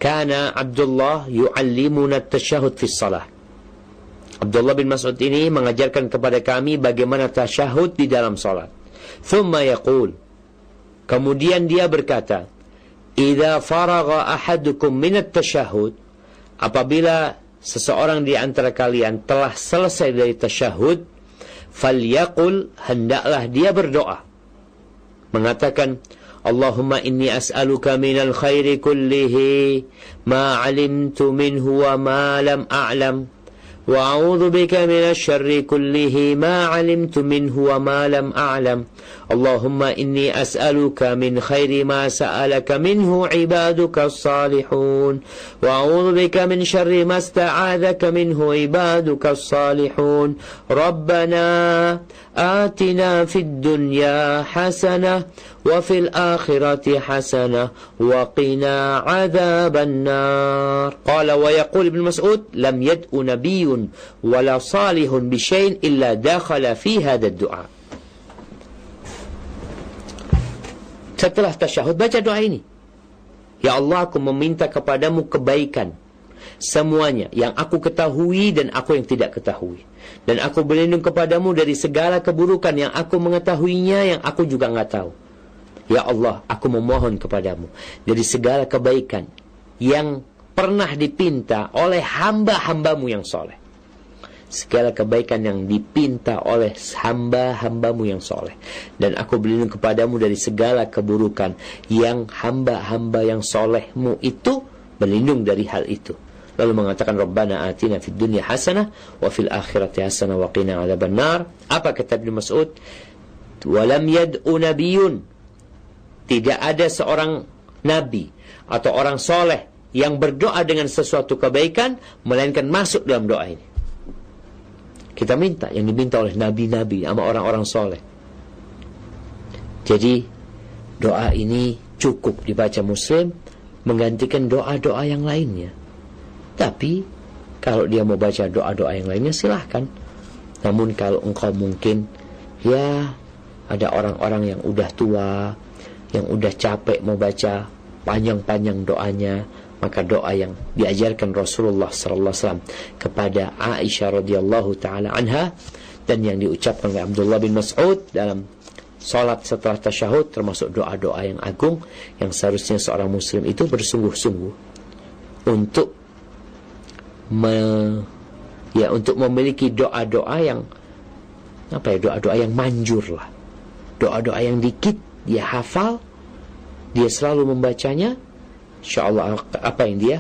kana Abdullah yu'allimuna tasyahud fi salah Abdullah bin Mas'ud ini mengajarkan kepada kami bagaimana tasyahud di dalam salat. Thumma yaqul. Kemudian dia berkata idza faragha ahadukum min at-tasyahud apabila seseorang di antara kalian telah selesai dari tasyahud falyaqul hendaklah dia berdoa. Mengatakan Allahumma inni as'aluka minal khairi kullihi ma 'alimtu minhu wa ma lam a'lam. وأعوذ بك من الشر كله ما علمت منه وما لم أعلم. اللهم إني أسألك من خير ما سألك منه عبادك الصالحون. وأعوذ بك من شر ما استعاذك منه عبادك الصالحون. ربنا آتنا في الدنيا حسنة وفي الآخرة حسنة وقنا عذاب النار قال ويقول ابن مسعود لم يدء نبي ولا صالح بشيء إلا داخل في هذا الدعاء Setelah tasyahud baca doa ini. Ya Allah aku meminta kepadamu kebaikan. Semuanya yang aku ketahui dan aku yang tidak ketahui. Dan aku berlindung kepadamu dari segala keburukan yang aku mengetahuinya yang aku juga nggak tahu. Ya Allah, aku memohon kepadamu dari segala kebaikan yang pernah dipinta oleh hamba-hambamu yang soleh segala kebaikan yang dipinta oleh hamba-hambamu yang soleh. Dan aku berlindung kepadamu dari segala keburukan yang hamba-hamba yang solehmu itu berlindung dari hal itu. Lalu mengatakan Rabbana atina fid dunya hasanah wa fil akhirati hasanah wa qina adzaban nar. Apa kata Ibnu Mas'ud? Walam yad'u nabiyyun. Tidak ada seorang nabi atau orang soleh yang berdoa dengan sesuatu kebaikan melainkan masuk dalam doa ini. Kita minta yang diminta oleh nabi-nabi sama orang-orang soleh. Jadi doa ini cukup dibaca muslim menggantikan doa-doa yang lainnya. Tapi kalau dia mau baca doa-doa yang lainnya silahkan. Namun kalau engkau mungkin ya ada orang-orang yang udah tua, yang udah capek mau baca panjang-panjang doanya, maka doa yang diajarkan Rasulullah sallallahu alaihi wasallam kepada Aisyah radhiyallahu taala anha dan yang diucapkan oleh Abdullah bin Mas'ud dalam salat setelah tasyahud termasuk doa-doa yang agung yang seharusnya seorang muslim itu bersungguh-sungguh untuk me, ya untuk memiliki doa-doa yang apa ya doa-doa yang manjur lah doa-doa yang dikit dia hafal, dia selalu membacanya, insya Allah apa yang dia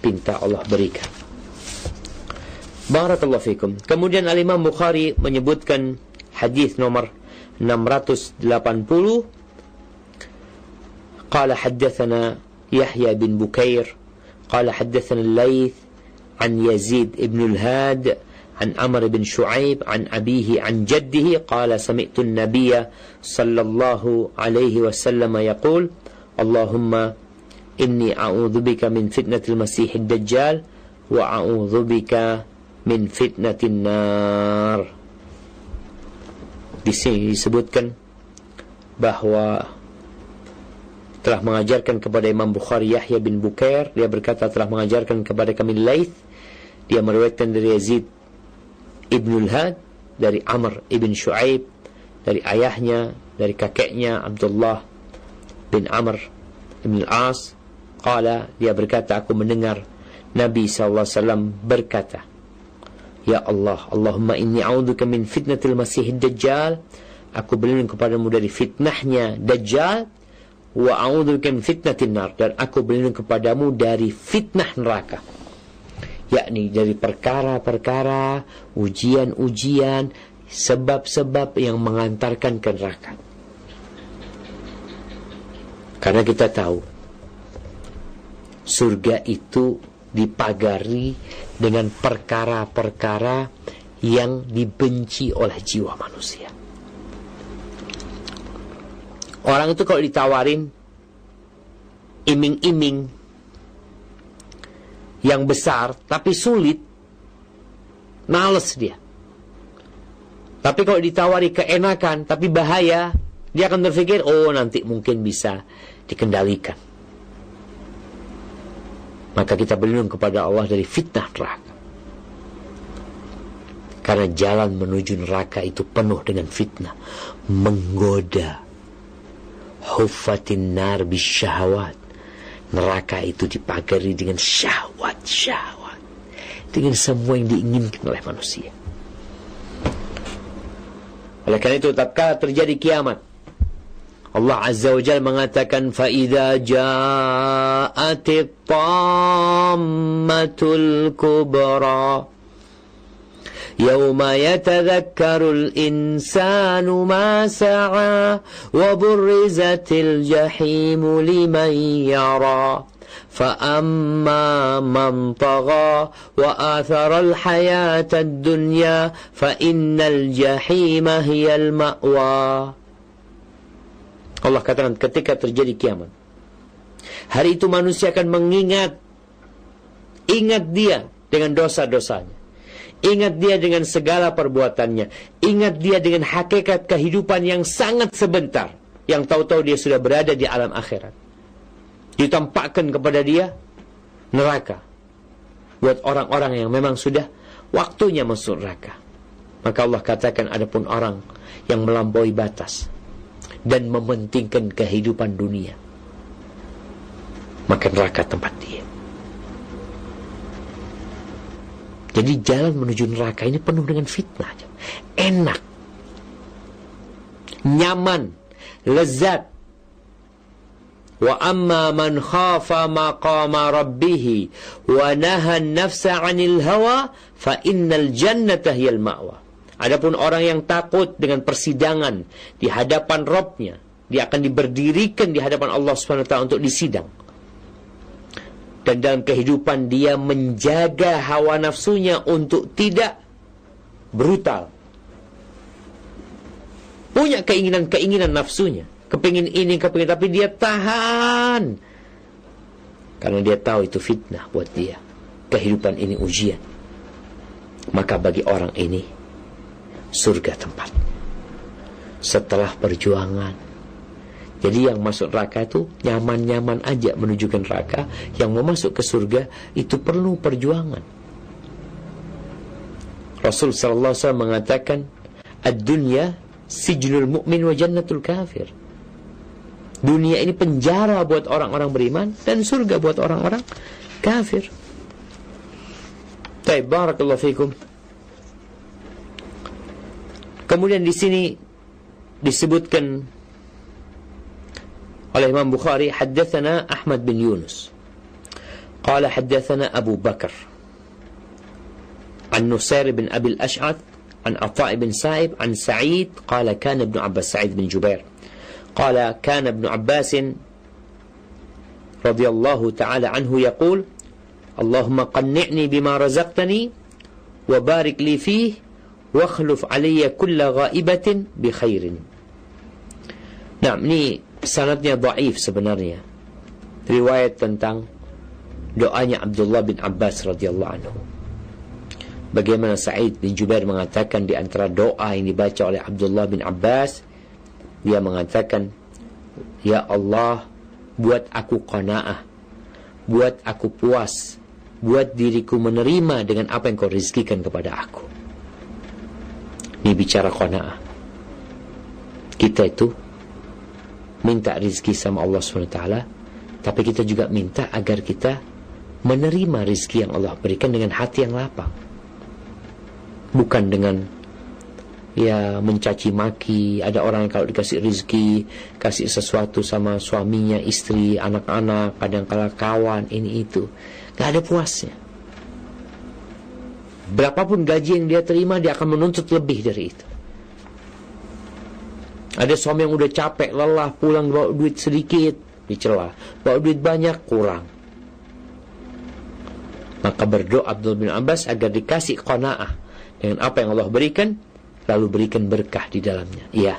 pinta Allah berikan. Barakallahu fikum. Kemudian Al-Imam Bukhari menyebutkan hadis nomor 680 Qala haddathana Yahya bin Bukair Qala haddathana Laith An Yazid ibn al-Had عن عمرو بن شعيب عن أبيه عن جده قال سمعت النبي صلى الله عليه وسلم يقول اللهم inni a'udzubika min fitnatil masiihid dajjal wa a'udzubika min fitnatin nar di sini disebutkan bahwa telah mengajarkan kepada Imam Bukhari Yahya bin Bukair dia berkata telah mengajarkan kepada kami Laith dia meriwayatkan dari Yazid Ibnul Had dari Amr ibn Shu'aib dari ayahnya dari kakeknya Abdullah bin Amr ibn al-As. Qala dia berkata aku mendengar Nabi SAW berkata Ya Allah Allahumma inni a'udzuka min fitnatil masih dajjal aku berlindung kepadamu dari fitnahnya dajjal wa a'udzubika min fitnatin nar. Dan aku berlindung kepadamu dari fitnah neraka yakni dari perkara-perkara ujian-ujian sebab-sebab yang mengantarkan ke neraka karena kita tahu surga itu dipagari dengan perkara-perkara yang dibenci oleh jiwa manusia. Orang itu kalau ditawarin iming-iming yang besar tapi sulit, males dia. Tapi kalau ditawari keenakan tapi bahaya, dia akan berpikir, oh nanti mungkin bisa dikendalikan. Maka kita berlindung kepada Allah dari fitnah neraka. Karena jalan menuju neraka itu penuh dengan fitnah. Menggoda. Hufatin nar bisyahawat. Neraka itu dipagari dengan syahwat-syahwat. Dengan semua yang diinginkan oleh manusia. Oleh karena itu, tatkala terjadi kiamat, Allah Azza wa Jal mengatakan فَإِذَا جَاءَتِ الطَّامَّةُ الْكُبْرَى يوم يتذكر الإنسان ما سعى وبرزت الجحيم لمن يرى فأما من طغى وآثر الحياة الدنيا فإن الجحيم هي المأوى Allah katakan ketika terjadi kiamat. Hari itu manusia akan mengingat ingat dia dengan dosa-dosanya. Ingat dia dengan segala perbuatannya. Ingat dia dengan hakikat kehidupan yang sangat sebentar. Yang tahu-tahu dia sudah berada di alam akhirat. Ditampakkan kepada dia neraka. Buat orang-orang yang memang sudah waktunya masuk neraka. Maka Allah katakan ada pun orang yang melampaui batas dan mementingkan kehidupan dunia. Maka neraka tempat dia. Jadi jalan menuju neraka ini penuh dengan fitnah. Enak. Nyaman. Lezat. Wa amma man khafa maqama wa nahan nafsa 'anil hawa fa innal jannata hiyal ma'wa. Adapun orang yang takut dengan persidangan di hadapan Robnya, dia akan diberdirikan di hadapan Allah SWT untuk disidang. Dan dalam kehidupan dia menjaga hawa nafsunya untuk tidak brutal. Punya keinginan-keinginan nafsunya. Kepingin ini, kepingin tapi dia tahan. Karena dia tahu itu fitnah buat dia. Kehidupan ini ujian. Maka bagi orang ini, surga tempat. Setelah perjuangan. Jadi yang masuk neraka itu nyaman-nyaman aja menuju ke neraka. Yang mau masuk ke surga itu perlu perjuangan. Rasul sallallahu alaihi wasallam mengatakan, "Ad-dunya sijnul mu'min wa jannatul kafir." Dunia ini penjara buat orang-orang beriman dan surga buat orang-orang kafir. Baik, barakallahu fikum. Kemudian di sini disebutkan oleh Imam Bukhari haddatsana Ahmad bin Yunus قال حدثنا أبو بكر عن نصير بن أبي الأشعث عن عطاء بن سائب عن سعيد قال كان ابن عباس سعيد بن جبير قال كان ابن عباس رضي الله تعالى عنه يقول اللهم قنعني بما رزقتني وبارك لي فيه wakhluf alayya kulla ghaibatin bi khairin. Nah, ini sanadnya dhaif sebenarnya. riwayat tentang doanya Abdullah bin Abbas radhiyallahu anhu. Bagaimana Sa'id bin Jubair mengatakan di antara doa yang dibaca oleh Abdullah bin Abbas, dia mengatakan, Ya Allah, buat aku qanaah, buat aku puas, buat diriku menerima dengan apa yang kau rizkikan kepada aku. Ini bicara qanaah. Kita itu minta rizki sama Allah SWT, tapi kita juga minta agar kita menerima rizki yang Allah berikan dengan hati yang lapang. Bukan dengan ya mencaci maki ada orang yang kalau dikasih rizki kasih sesuatu sama suaminya istri anak-anak kadang kala kawan ini itu. Gak ada puasnya. Berapapun gaji yang dia terima dia akan menuntut lebih dari itu ada suami yang udah capek lelah pulang bawa duit sedikit dicela bawa duit banyak kurang. Maka berdoa Abdul bin Abbas agar dikasih qanaah. Dengan apa yang Allah berikan lalu berikan berkah di dalamnya. Iya.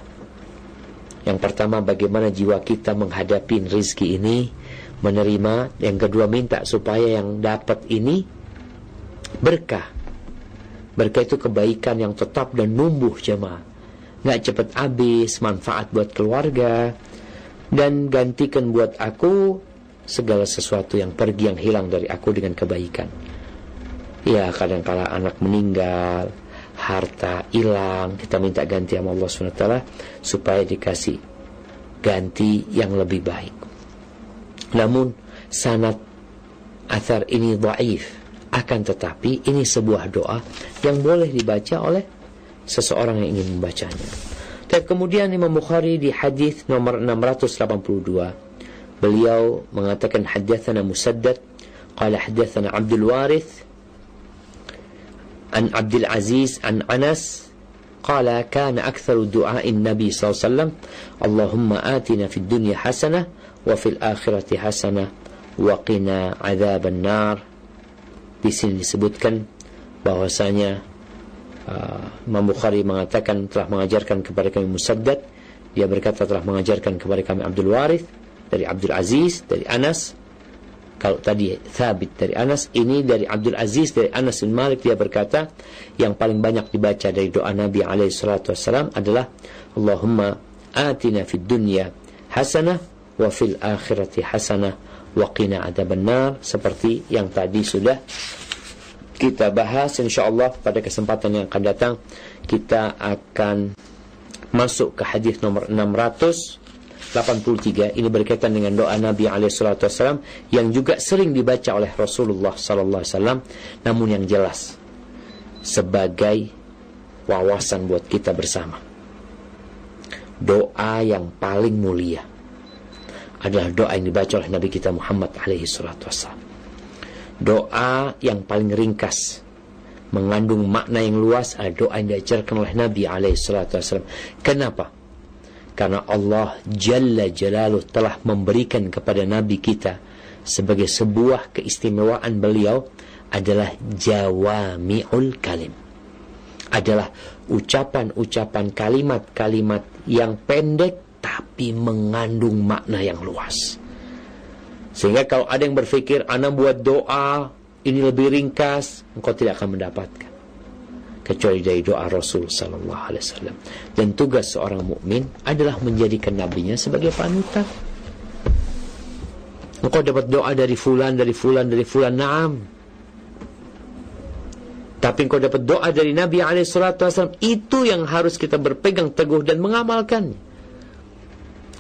Yang pertama bagaimana jiwa kita menghadapi rizki ini menerima. Yang kedua minta supaya yang dapat ini berkah. Berkah itu kebaikan yang tetap dan numbuh jemaah nggak cepat habis manfaat buat keluarga. Dan gantikan buat aku segala sesuatu yang pergi yang hilang dari aku dengan kebaikan. Ya kadang-kala anak meninggal harta hilang kita minta ganti sama Allah SWT supaya dikasih ganti yang lebih baik. Namun sanat athar ini dhaif. Akan tetapi ini sebuah doa yang boleh dibaca oleh seseorang yang ingin membacanya dan kemudian Imam Bukhari di hadis nomor 682 beliau mengatakan hadatsana Musaddad qala hadatsana Abdul Warith عن عبد العزيز عن أنس قال كان أكثر دعاء النبي صلى الله عليه وسلم اللهم آتنا في الدنيا حسنة وفي الآخرة حسنة وقنا عذاب النار di sini disebutkan bahwasanya uh, Imam Bukhari mengatakan telah mengajarkan kepada kami Musaddad. Dia berkata telah mengajarkan kepada kami Abdul Warith dari Abdul Aziz dari Anas. Kalau tadi Thabit dari Anas, ini dari Abdul Aziz dari Anas bin Malik dia berkata, yang paling banyak dibaca dari doa Nabi wasallam adalah Allahumma atina fid dunya hasanah wa fil akhirati hasanah wa qina adzabannar seperti yang tadi sudah kita bahas insyaallah pada kesempatan yang akan datang kita akan masuk ke hadis nomor 600 83 ini berkaitan dengan doa Nabi alaihissalam yang juga sering dibaca oleh Rasulullah sallallahu alaihi wasallam namun yang jelas sebagai wawasan buat kita bersama. Doa yang paling mulia adalah doa yang dibaca oleh Nabi kita Muhammad alaihi wasallam. Doa yang paling ringkas mengandung makna yang luas adalah doa yang diajarkan oleh Nabi alaihi wasallam. Kenapa? karena Allah Jalla Jalaluh telah memberikan kepada Nabi kita sebagai sebuah keistimewaan beliau adalah jawami'ul kalim adalah ucapan-ucapan kalimat-kalimat yang pendek tapi mengandung makna yang luas sehingga kalau ada yang berpikir anak buat doa ini lebih ringkas engkau tidak akan mendapatkan kecuali dari doa Rasul sallallahu alaihi wasallam. Dan tugas seorang mukmin adalah menjadikan nabinya sebagai panutan. Engkau dapat doa dari fulan, dari fulan, dari fulan, na'am. Tapi engkau dapat doa dari Nabi alaihi wasallam, itu yang harus kita berpegang teguh dan mengamalkan.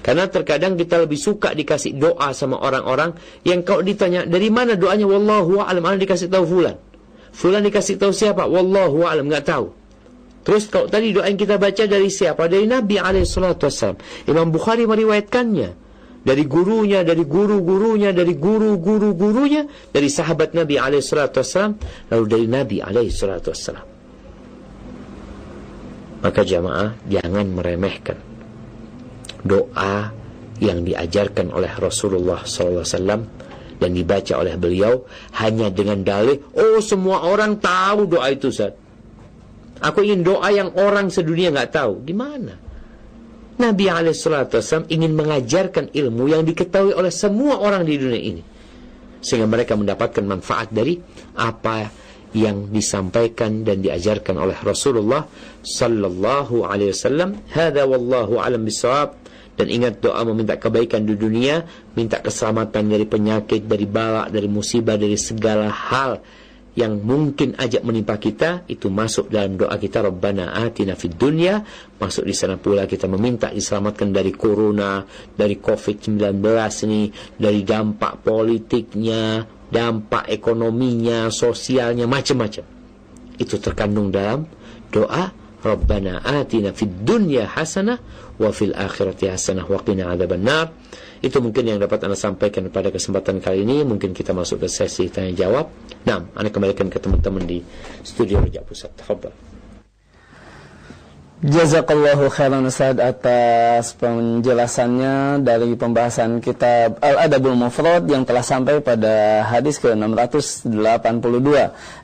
Karena terkadang kita lebih suka dikasih doa sama orang-orang yang kau ditanya dari mana doanya wallahu a'lam, ana dikasih tahu fulan. Fulan dikasih tahu siapa? Wallahu a'lam, enggak tahu. Terus kalau tadi doa yang kita baca dari siapa? Dari Nabi alaihi salatu wasallam. Imam Bukhari meriwayatkannya dari gurunya, dari guru-gurunya, dari guru-guru-gurunya, dari sahabat Nabi alaihi salatu wasallam, lalu dari Nabi alaihi salatu wasallam. Maka jamaah jangan meremehkan doa yang diajarkan oleh Rasulullah wasallam dan dibaca oleh beliau hanya dengan dalih oh semua orang tahu doa itu Ustaz aku ingin doa yang orang sedunia nggak tahu gimana Nabi SAW ingin mengajarkan ilmu yang diketahui oleh semua orang di dunia ini. Sehingga mereka mendapatkan manfaat dari apa yang disampaikan dan diajarkan oleh Rasulullah sallallahu alaihi wasallam. Hada wallahu alam bisawab. Dan ingat doa meminta kebaikan di dunia, minta keselamatan dari penyakit, dari balak, dari musibah, dari segala hal yang mungkin ajak menimpa kita itu masuk dalam doa kita Rabbana atina fid dunya. Masuk di sana pula kita meminta diselamatkan dari corona dari covid-19 ini dari dampak politiknya dampak ekonominya sosialnya macam-macam. Itu terkandung dalam doa Rabbana atina fid dunya hasanah wa fil akhirati hasanah wa qina adzabannar itu mungkin yang dapat Anda sampaikan pada kesempatan kali ini. Mungkin kita masuk ke sesi tanya jawab. Nah, Anda kembalikan ke teman-teman di studio Rejak Pusat. Tafadhal. Jazakallahu khairan Ustaz atas penjelasannya dari pembahasan kitab Al-Adabul Mufrad yang telah sampai pada hadis ke-682.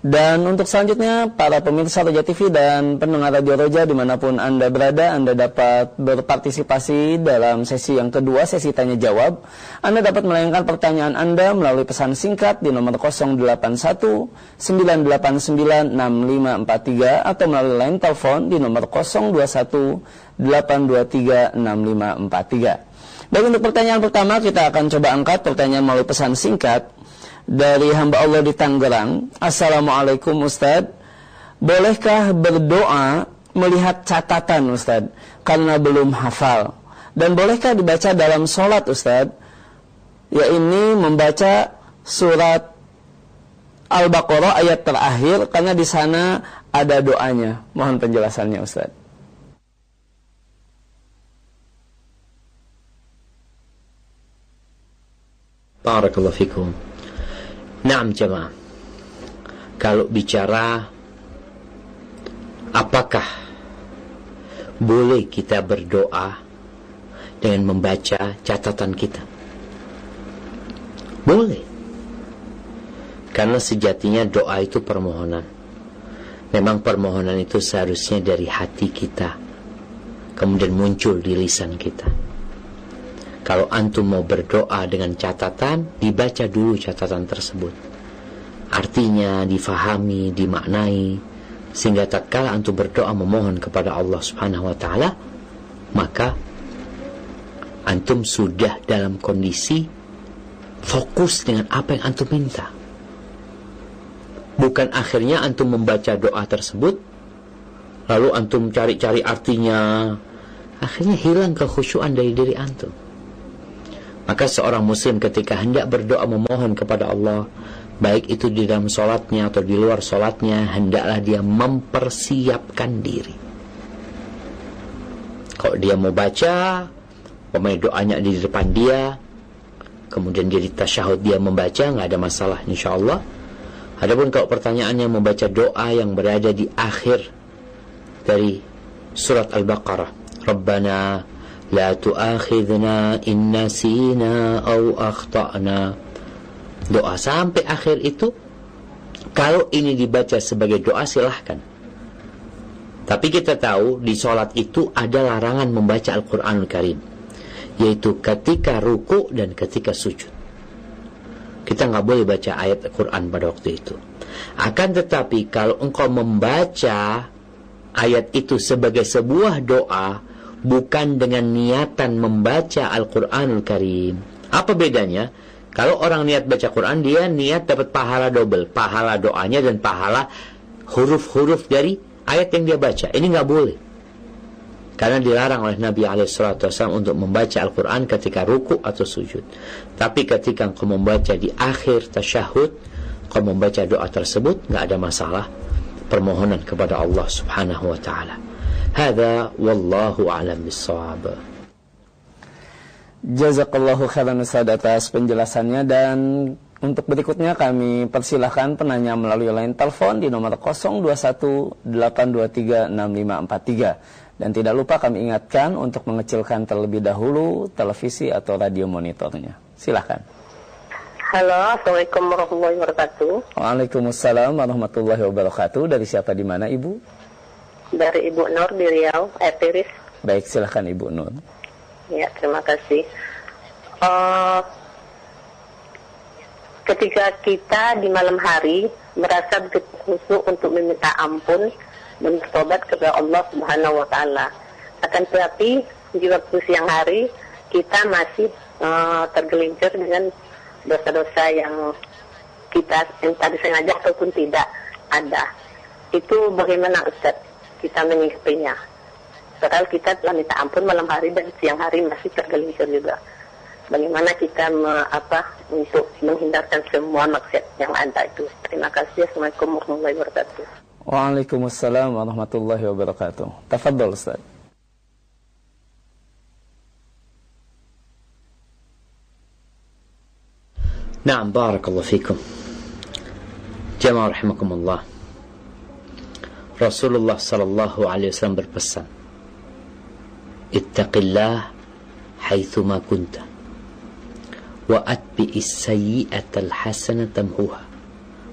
Dan untuk selanjutnya, para pemirsa Roja TV dan pendengar Radio Roja di mana pun Anda berada, Anda dapat berpartisipasi dalam sesi yang kedua, sesi tanya jawab. Anda dapat melayangkan pertanyaan Anda melalui pesan singkat di nomor 081 989 6543 atau melalui line telepon di nomor 0 021 823 6543. Baik untuk pertanyaan pertama kita akan coba angkat pertanyaan melalui pesan singkat dari hamba Allah di Tangerang. Assalamualaikum Ustaz. Bolehkah berdoa melihat catatan Ustaz karena belum hafal? Dan bolehkah dibaca dalam sholat Ustaz? Ya ini membaca surat Al-Baqarah ayat terakhir karena di sana ada doanya. Mohon penjelasannya Ustaz. Barakallahu fikum. Naam jemaah. Kalau bicara apakah boleh kita berdoa dengan membaca catatan kita? Boleh. Karena sejatinya doa itu permohonan. Memang permohonan itu seharusnya dari hati kita. Kemudian muncul di lisan kita. Kalau antum mau berdoa dengan catatan, dibaca dulu catatan tersebut. Artinya difahami, dimaknai, sehingga tatkala antum berdoa memohon kepada Allah Subhanahu wa taala, maka antum sudah dalam kondisi fokus dengan apa yang antum minta. Bukan akhirnya antum membaca doa tersebut, lalu antum cari-cari artinya, akhirnya hilang kekhusyuan dari diri antum. Maka seorang muslim ketika hendak berdoa memohon kepada Allah Baik itu di dalam solatnya atau di luar solatnya Hendaklah dia mempersiapkan diri. Kalau dia mau baca Pemain doanya di depan dia Kemudian dia di tasyahud dia membaca nggak ada masalah insya Allah Adapun kalau pertanyaannya membaca doa yang berada di akhir Dari surat Al-Baqarah Rabbana لا تؤاخذنا إن نسينا أو أخطأنا doa sampai akhir itu kalau ini dibaca sebagai doa silahkan tapi kita tahu di sholat itu ada larangan membaca Al-Quranul Karim yaitu ketika ruku dan ketika sujud kita nggak boleh baca ayat Al-Quran pada waktu itu akan tetapi kalau engkau membaca ayat itu sebagai sebuah doa bukan dengan niatan membaca Al-Quranul Karim. Apa bedanya? Kalau orang niat baca Quran, dia niat dapat pahala double. Pahala doanya dan pahala huruf-huruf dari ayat yang dia baca. Ini nggak boleh. Karena dilarang oleh Nabi SAW untuk membaca Al-Quran ketika ruku atau sujud. Tapi ketika engkau membaca di akhir tasyahud, engkau membaca doa tersebut, nggak ada masalah. Permohonan kepada Allah Subhanahu wa Ta'ala. هذا والله أعلم بالصواب Jazakallahu khairan Ustaz atas penjelasannya dan untuk berikutnya kami persilahkan penanya melalui line telepon di nomor 0218236543 dan tidak lupa kami ingatkan untuk mengecilkan terlebih dahulu televisi atau radio monitornya. Silahkan. Halo, Assalamualaikum warahmatullahi wabarakatuh. Waalaikumsalam warahmatullahi wabarakatuh. Dari siapa di mana Ibu? Dari Ibu Nur di Riau, eh Tiris. Baik, silahkan Ibu Nur. Ya, terima kasih. Uh, ketika kita di malam hari merasa begitu khusyuk untuk meminta ampun dan bertobat kepada Allah Subhanahu wa taala. Akan tetapi di waktu siang hari kita masih uh, tergelincir dengan dosa-dosa yang kita yang tadi sengaja ataupun tidak ada. Itu bagaimana Ustaz kita menyikapinya? Padahal kita telah minta ampun malam hari dan siang hari masih tergelincir juga. Bagaimana kita me, apa untuk menghindarkan semua maksiat yang ada itu. Terima kasih. Assalamualaikum warahmatullahi wabarakatuh. Waalaikumsalam warahmatullahi wabarakatuh. Tafadhol Ustaz. نعم بارك الله فيكم جماعة رحمكم الله Rasulullah sallallahu alaihi wasallam berpesan, "Ittaqillah haitsuma kunta wa atbi'is al-hasana tamhuha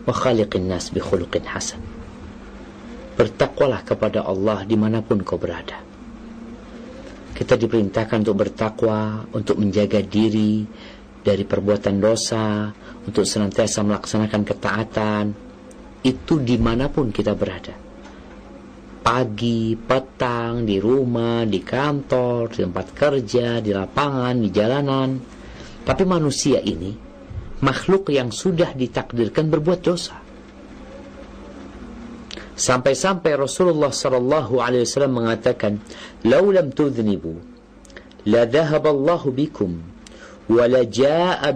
wa khaliqin nas bi khuluqin hasan." Bertakwalah kepada Allah di mana pun kau berada. Kita diperintahkan untuk bertakwa, untuk menjaga diri dari perbuatan dosa, untuk senantiasa melaksanakan ketaatan, itu di mana pun kita berada pagi, petang, di rumah, di kantor, di tempat kerja, di lapangan, di jalanan. Tapi manusia ini makhluk yang sudah ditakdirkan berbuat dosa. Sampai-sampai Rasulullah sallallahu alaihi wasallam mengatakan, "Lau lam tudhnibu, la dhahaba Allah bikum, wa la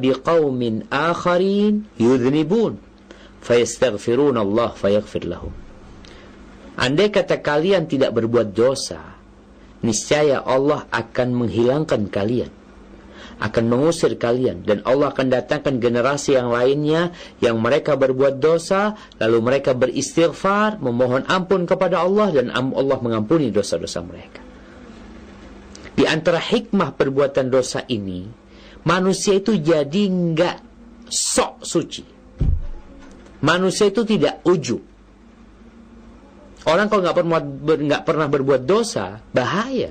biqaumin akharin yudhnibun, fayastaghfiruna Allah fayaghfir lahum." Andai kata kalian tidak berbuat dosa, niscaya Allah akan menghilangkan kalian, akan mengusir kalian, dan Allah akan datangkan generasi yang lainnya yang mereka berbuat dosa, lalu mereka beristighfar, memohon ampun kepada Allah, dan Allah mengampuni dosa-dosa mereka. Di antara hikmah perbuatan dosa ini, manusia itu jadi nggak sok suci. Manusia itu tidak ujub Orang kalau nggak pernah nggak pernah berbuat dosa, bahaya.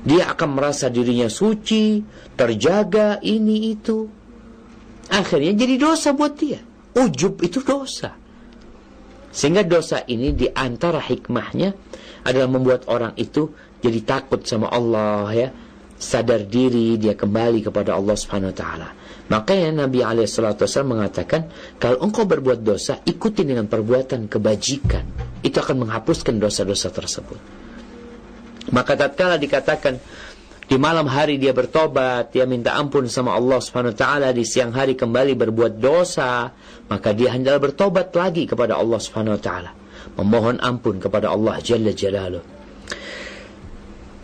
Dia akan merasa dirinya suci, terjaga ini itu. Akhirnya jadi dosa buat dia. Ujub itu dosa. Sehingga dosa ini di antara hikmahnya adalah membuat orang itu jadi takut sama Allah ya, sadar diri dia kembali kepada Allah Subhanahu wa taala. Makanya Nabi Alaihissalam mengatakan, kalau engkau berbuat dosa, ikuti dengan perbuatan kebajikan. Itu akan menghapuskan dosa-dosa tersebut. Maka tatkala dikatakan, di malam hari dia bertobat, dia minta ampun sama Allah Subhanahu taala, di siang hari kembali berbuat dosa, maka dia hendaklah bertobat lagi kepada Allah Subhanahu taala, memohon ampun kepada Allah Jalla Jalaluh.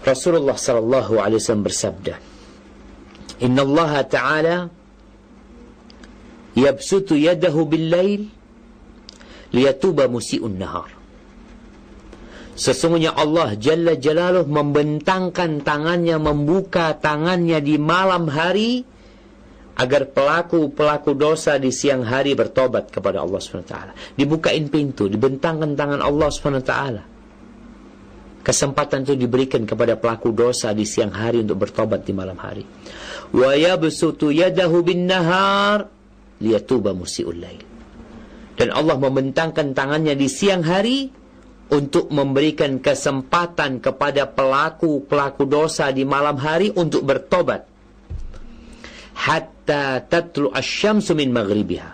Rasulullah sallallahu alaihi wasallam bersabda, "Inna Allah Ta'ala yabsutu yadahu bil-lail liyatuba musi'un nahar. Sesungguhnya Allah Jalla Jalaluh membentangkan tangannya, membuka tangannya di malam hari agar pelaku-pelaku dosa di siang hari bertobat kepada Allah SWT. Dibukain pintu, dibentangkan tangan Allah SWT. Kesempatan itu diberikan kepada pelaku dosa di siang hari untuk bertobat di malam hari. Wa yabsutu yadahu nahar liyatuba musiul lail. Dan Allah membentangkan tangannya di siang hari untuk memberikan kesempatan kepada pelaku-pelaku dosa di malam hari untuk bertobat. Hatta tatlu asyamsu min maghribiha.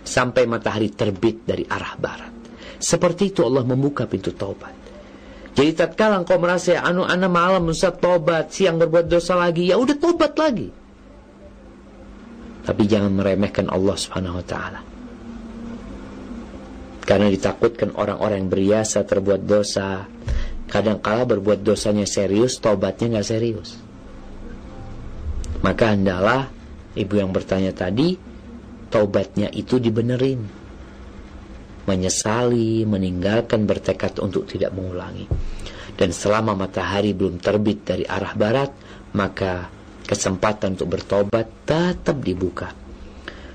Sampai matahari terbit dari arah barat. Seperti itu Allah membuka pintu taubat. Jadi tatkala engkau merasa anu ana malam Ustaz tobat, siang berbuat dosa lagi, ya udah tobat lagi. Tapi jangan meremehkan Allah Subhanahu wa taala. Karena ditakutkan orang-orang yang berbiasa terbuat dosa, kadang kala berbuat dosanya serius, tobatnya nggak serius. Maka hendaklah ibu yang bertanya tadi, tobatnya itu dibenerin. Menyesali, meninggalkan, bertekad untuk tidak mengulangi. Dan selama matahari belum terbit dari arah barat, maka kesempatan untuk bertobat tetap dibuka.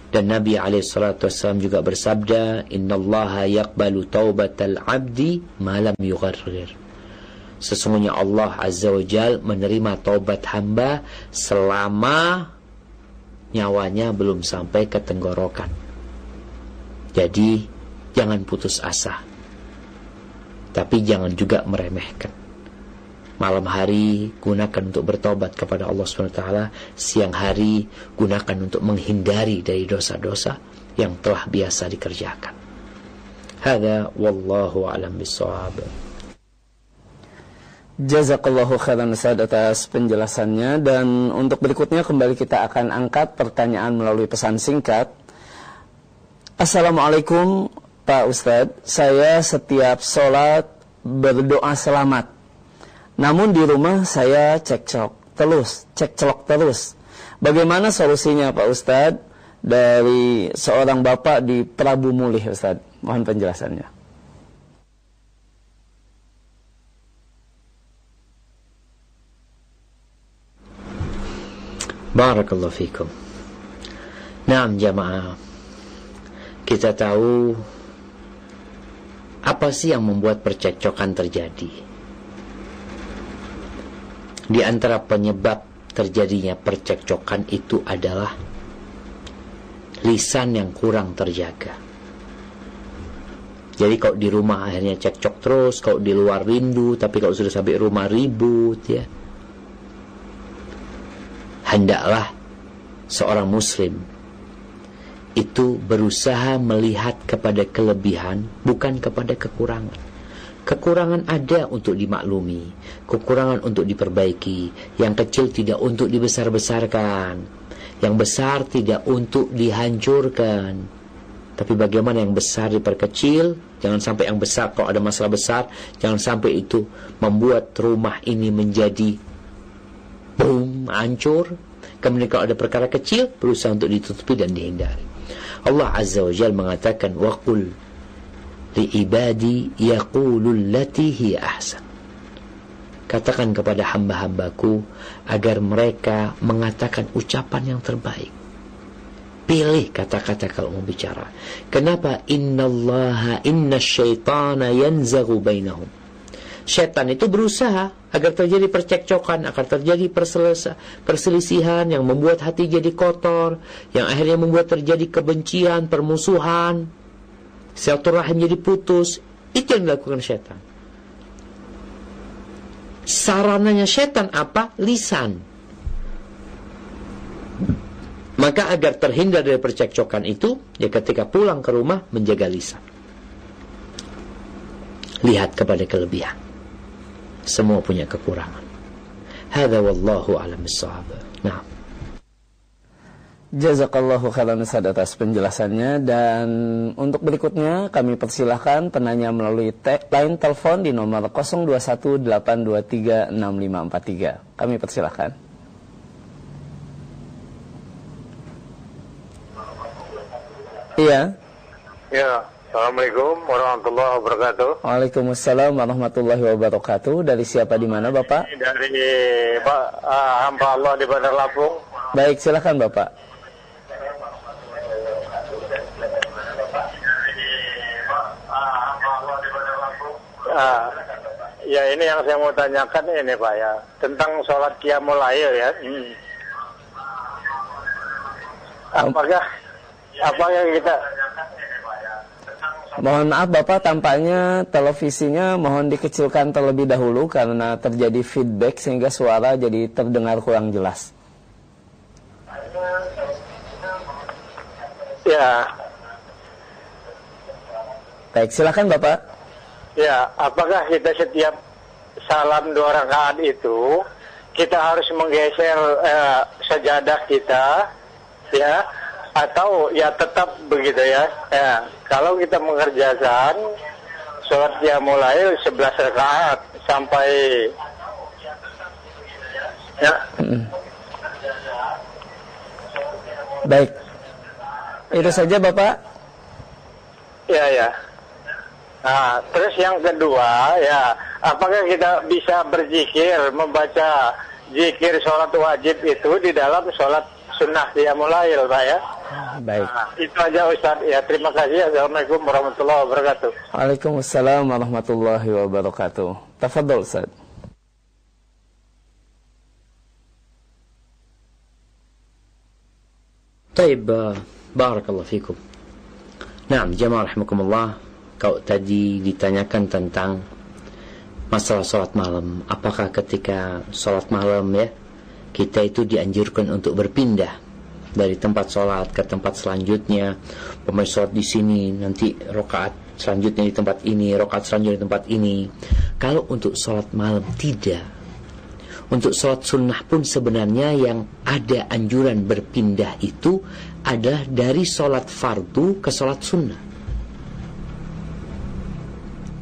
Dan Nabi SAW juga bersabda, Inna Allah yakbalu taubatal abdi malam yugharrir. Sesungguhnya Allah Azza wa Jal menerima taubat hamba selama nyawanya belum sampai ke tenggorokan. Jadi jangan putus asa. Tapi jangan juga meremehkan. Malam hari gunakan untuk bertobat kepada Allah SWT. Siang hari gunakan untuk menghindari dari dosa-dosa yang telah biasa dikerjakan. Hada wallahu alam bisawab. Jazakallahu khairan Ustaz atas penjelasannya dan untuk berikutnya kembali kita akan angkat pertanyaan melalui pesan singkat. Assalamualaikum Pak Ustadz, saya setiap sholat berdoa selamat. Namun di rumah saya cekcok terus, cekcok terus. Bagaimana solusinya Pak Ustadz dari seorang bapak di Prabu Mulih Ustadz? Mohon penjelasannya. Barakallahu fikum. Naam jamaah. Kita tahu apa sih yang membuat percekcokan terjadi? Di antara penyebab terjadinya percekcokan itu adalah lisan yang kurang terjaga. Jadi kalau di rumah akhirnya cekcok terus, kalau di luar rindu, tapi kalau sudah sampai rumah ribut ya hendaklah seorang muslim itu berusaha melihat kepada kelebihan bukan kepada kekurangan. Kekurangan ada untuk dimaklumi, kekurangan untuk diperbaiki, yang kecil tidak untuk dibesar-besarkan, yang besar tidak untuk dihancurkan. Tapi bagaimana yang besar diperkecil, jangan sampai yang besar kalau ada masalah besar, jangan sampai itu membuat rumah ini menjadi boom, hancur. Kemudian kalau ada perkara kecil, berusaha untuk ditutupi dan dihindari. Allah Azza wa Jal mengatakan, وَقُلْ li'ibadi yaqulul latihi ahsan. Katakan kepada hamba-hambaku agar mereka mengatakan ucapan yang terbaik. Pilih kata-kata kalau mau bicara. Kenapa? Innallaha inna syaitana yanzaghu bainahum. Setan itu berusaha agar terjadi percekcokan, agar terjadi perselisihan yang membuat hati jadi kotor, yang akhirnya membuat terjadi kebencian, permusuhan, silaturahim jadi putus. Itu yang dilakukan setan. Sarananya setan apa? Lisan. Maka agar terhindar dari percekcokan itu, ya ketika pulang ke rumah menjaga lisan. Lihat kepada kelebihan semua punya kekurangan. Hada wallahu alam. Nah. Jazakallahu khairan Ustaz atas penjelasannya dan untuk berikutnya kami persilahkan penanya melalui te line telepon di nomor 0218236543. Kami persilahkan. Iya. Ya. Assalamualaikum warahmatullahi wabarakatuh. Waalaikumsalam warahmatullahi wabarakatuh. Dari siapa di mana, Bapak? Dari Pak uh, hamba Allah di Bandar Lampung. Baik, silakan Bapak. Uh, ya ini yang saya mau tanyakan ini Pak ya tentang sholat qiyamul lail ya. Hmm. Apakah apakah kita Mohon maaf Bapak, tampaknya televisinya mohon dikecilkan terlebih dahulu karena terjadi feedback sehingga suara jadi terdengar kurang jelas. Ya. Baik, silakan Bapak. Ya, apakah kita setiap salam dua rakaat itu kita harus menggeser eh, sejadah kita ya atau ya tetap begitu ya. Ya, kalau kita mengerjakan sholat dia mulai 11 rakaat sampai ya. Baik. Itu saja Bapak. Ya, ya. Nah, terus yang kedua ya, apakah kita bisa berzikir membaca zikir sholat wajib itu di dalam sholat sunnah dia mulai Pak ya. Ah, baik. Nah, itu aja Ustaz. Ya, terima kasih. Assalamualaikum warahmatullahi wabarakatuh. Waalaikumsalam warahmatullahi wabarakatuh. Tafadhol Ustaz. Baik, eh, barakallahu fikum. فيكم jemaah rahimakumullah, kau tadi ditanyakan tentang masalah sholat malam. Apakah ketika sholat malam ya, kita itu dianjurkan untuk berpindah dari tempat sholat ke tempat selanjutnya. Pemain sholat di sini, nanti rokaat selanjutnya di tempat ini, rokaat selanjutnya di tempat ini. Kalau untuk sholat malam tidak. Untuk sholat sunnah pun sebenarnya yang ada anjuran berpindah itu adalah dari sholat fardu ke sholat sunnah.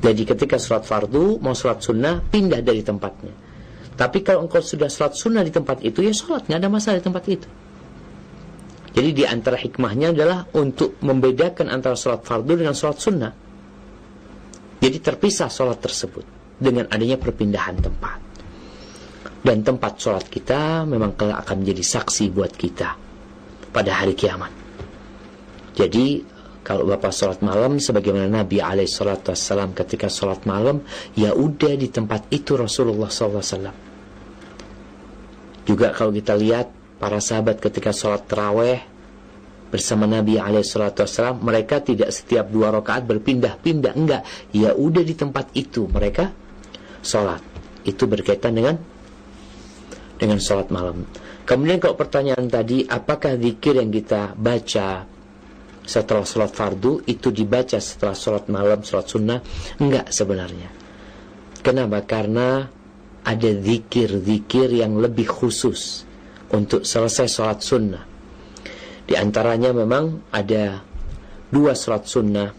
Jadi ketika sholat fardu mau sholat sunnah pindah dari tempatnya. Tapi kalau engkau sudah sholat sunnah di tempat itu ya sholat nggak ada masalah di tempat itu. Jadi di antara hikmahnya adalah untuk membedakan antara sholat fardu dengan sholat sunnah. Jadi terpisah sholat tersebut dengan adanya perpindahan tempat. Dan tempat sholat kita memang akan menjadi saksi buat kita pada hari kiamat. Jadi kalau Bapak sholat malam sebagaimana Nabi alaihissalam ketika sholat malam ya udah di tempat itu Rasulullah SAW. Juga kalau kita lihat para sahabat ketika sholat terawih bersama Nabi alaihissalam mereka tidak setiap dua rakaat berpindah-pindah. Enggak. Ya udah di tempat itu mereka sholat. Itu berkaitan dengan dengan sholat malam. Kemudian kalau pertanyaan tadi, apakah zikir yang kita baca setelah sholat fardu itu dibaca setelah sholat malam, sholat sunnah? Enggak sebenarnya. Kenapa? Karena ada zikir-zikir yang lebih khusus untuk selesai sholat sunnah. Di antaranya memang ada dua sholat sunnah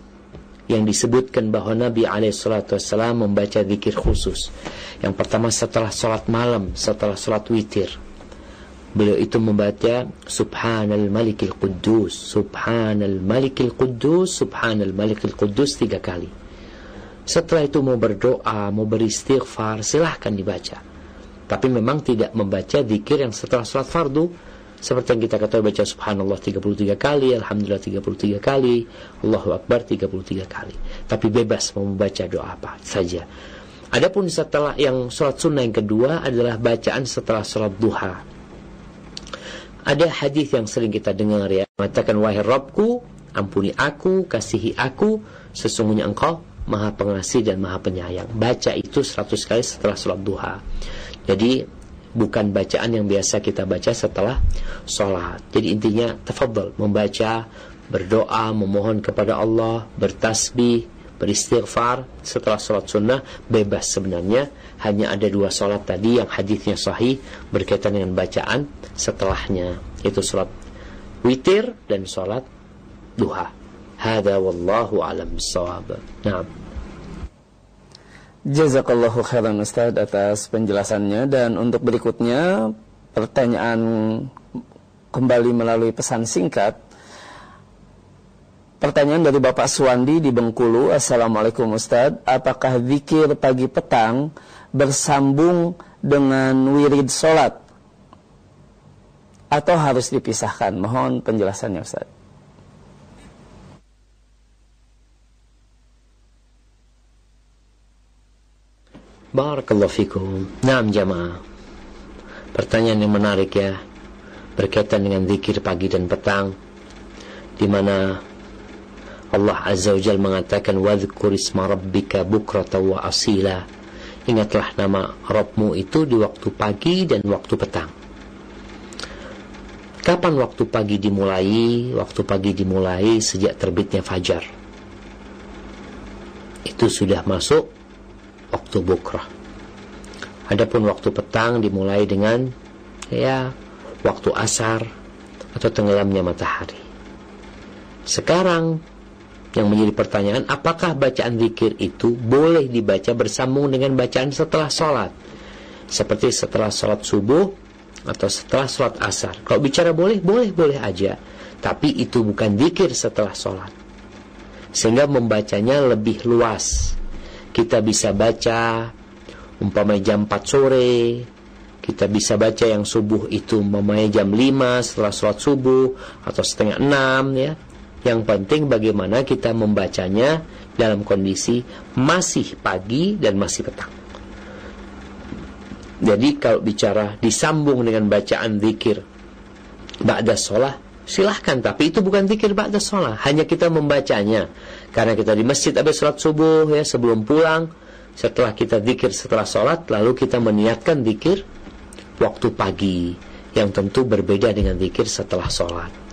yang disebutkan bahwa Nabi SAW membaca zikir khusus. Yang pertama setelah sholat malam, setelah sholat witir beliau itu membaca Subhanal Malikil Quddus Subhanal Malikil Quddus Subhanal Malikil Quddus tiga kali. Setelah itu mau berdoa mau beristighfar silahkan dibaca. Tapi memang tidak membaca zikir yang setelah sholat fardu. Seperti yang kita ketahui baca subhanallah 33 kali alhamdulillah 33 kali Allahu akbar 33 kali. Tapi bebas mau membaca doa apa saja. Adapun setelah yang sholat sunnah yang kedua adalah bacaan setelah sholat duha ada hadis yang sering kita dengar ya, mengatakan wahai Rabbku, ampuni aku, kasihi aku, sesungguhnya Engkau Maha Pengasih dan Maha Penyayang. Baca itu 100 kali setelah sholat duha. Jadi bukan bacaan yang biasa kita baca setelah sholat. Jadi intinya tafadhal membaca, berdoa, memohon kepada Allah, bertasbih, beristighfar setelah sholat sunnah bebas sebenarnya hanya ada dua sholat tadi yang hadisnya sahih berkaitan dengan bacaan setelahnya. Itu sholat witir dan sholat duha. Hada wallahu alam bisawab nah Jazakallahu khairan Ustaz atas penjelasannya. Dan untuk berikutnya pertanyaan kembali melalui pesan singkat. Pertanyaan dari Bapak Suwandi di Bengkulu. Assalamualaikum Ustaz. Apakah zikir pagi petang bersambung dengan wirid sholat? Atau harus dipisahkan? Mohon penjelasannya Ustaz. Barakallahu fikum. Naam jamaah. Pertanyaan yang menarik ya. Berkaitan dengan zikir pagi dan petang. Di mana Allah Azza wa Jal mengatakan wadhkur isma rabbika bukrata wa asila ingatlah nama Rabbmu itu di waktu pagi dan waktu petang. Kapan waktu pagi dimulai? Waktu pagi dimulai sejak terbitnya fajar. Itu sudah masuk waktu bukrah. Adapun waktu petang dimulai dengan ya waktu asar atau tenggelamnya matahari. Sekarang yang menjadi pertanyaan, apakah bacaan zikir itu boleh dibaca bersambung dengan bacaan setelah sholat? Seperti setelah sholat subuh atau setelah sholat asar. Kalau bicara boleh, boleh, boleh aja. Tapi itu bukan zikir setelah sholat. Sehingga membacanya lebih luas. Kita bisa baca umpamanya jam 4 sore, kita bisa baca yang subuh itu umpamanya jam 5 setelah sholat subuh atau setengah 6 ya yang penting bagaimana kita membacanya dalam kondisi masih pagi dan masih petang. Jadi kalau bicara disambung dengan bacaan zikir ba'da sholat silahkan. Tapi itu bukan zikir ba'da sholat hanya kita membacanya. Karena kita di masjid habis sholat subuh ya sebelum pulang setelah kita zikir setelah sholat lalu kita meniatkan zikir waktu pagi. Yang tentu berbeda dengan zikir setelah sholat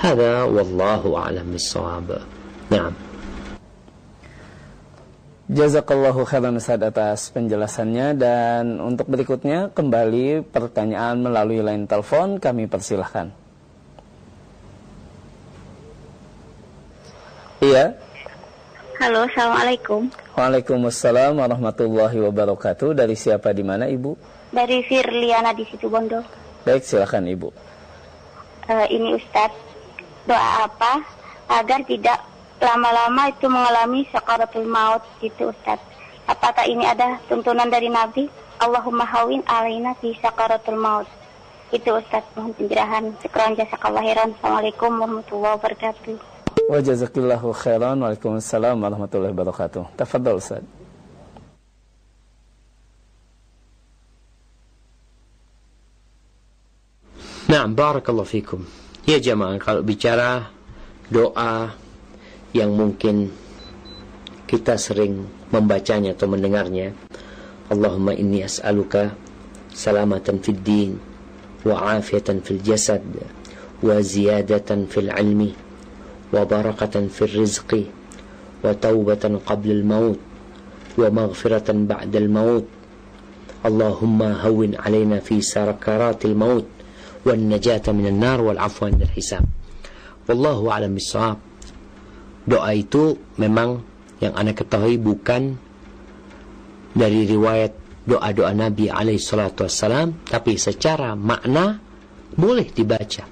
hada wallahu a'lam bissawab na'am Jazakallahu khairan Ustaz atas penjelasannya dan untuk berikutnya kembali pertanyaan melalui line telepon kami persilahkan. Iya. Halo, Assalamualaikum. Waalaikumsalam warahmatullahi wabarakatuh. Dari siapa di mana Ibu? Dari Firliana di situ Bondo. Baik, silakan Ibu. Uh, ini Ustadz, doa apa agar tidak lama-lama itu mengalami sakaratul maut gitu Ustadz. Apakah ini ada tuntunan dari Nabi? Allahumma hawin alaina fi sakaratul maut. Itu Ustadz, mohon penjelasan. Sekarang jasa khairan. Assalamualaikum warahmatullahi wabarakatuh. Wa jazakillahu khairan. Waalaikumsalam warahmatullahi wabarakatuh. Tafadhal Ustaz. Nah, barakallahu fikum. Ya jemaah kalau bicara doa yang mungkin kita sering membacanya atau mendengarnya Allahumma inni as'aluka salamatan fid din wa afiatan fil jasad wa ziyadatan fil ilmi wa barakatan fil rizqi wa taubatan qabla al maut wa maghfiratan ba'da al maut. Allahumma hawin alaina fi sarakaratil maut والنجاة من النار والعفو عند الحساب والله أعلم بالصواب doa itu memang yang anda ketahui bukan dari riwayat doa-doa Nabi alaihi salatu wassalam tapi secara makna boleh dibaca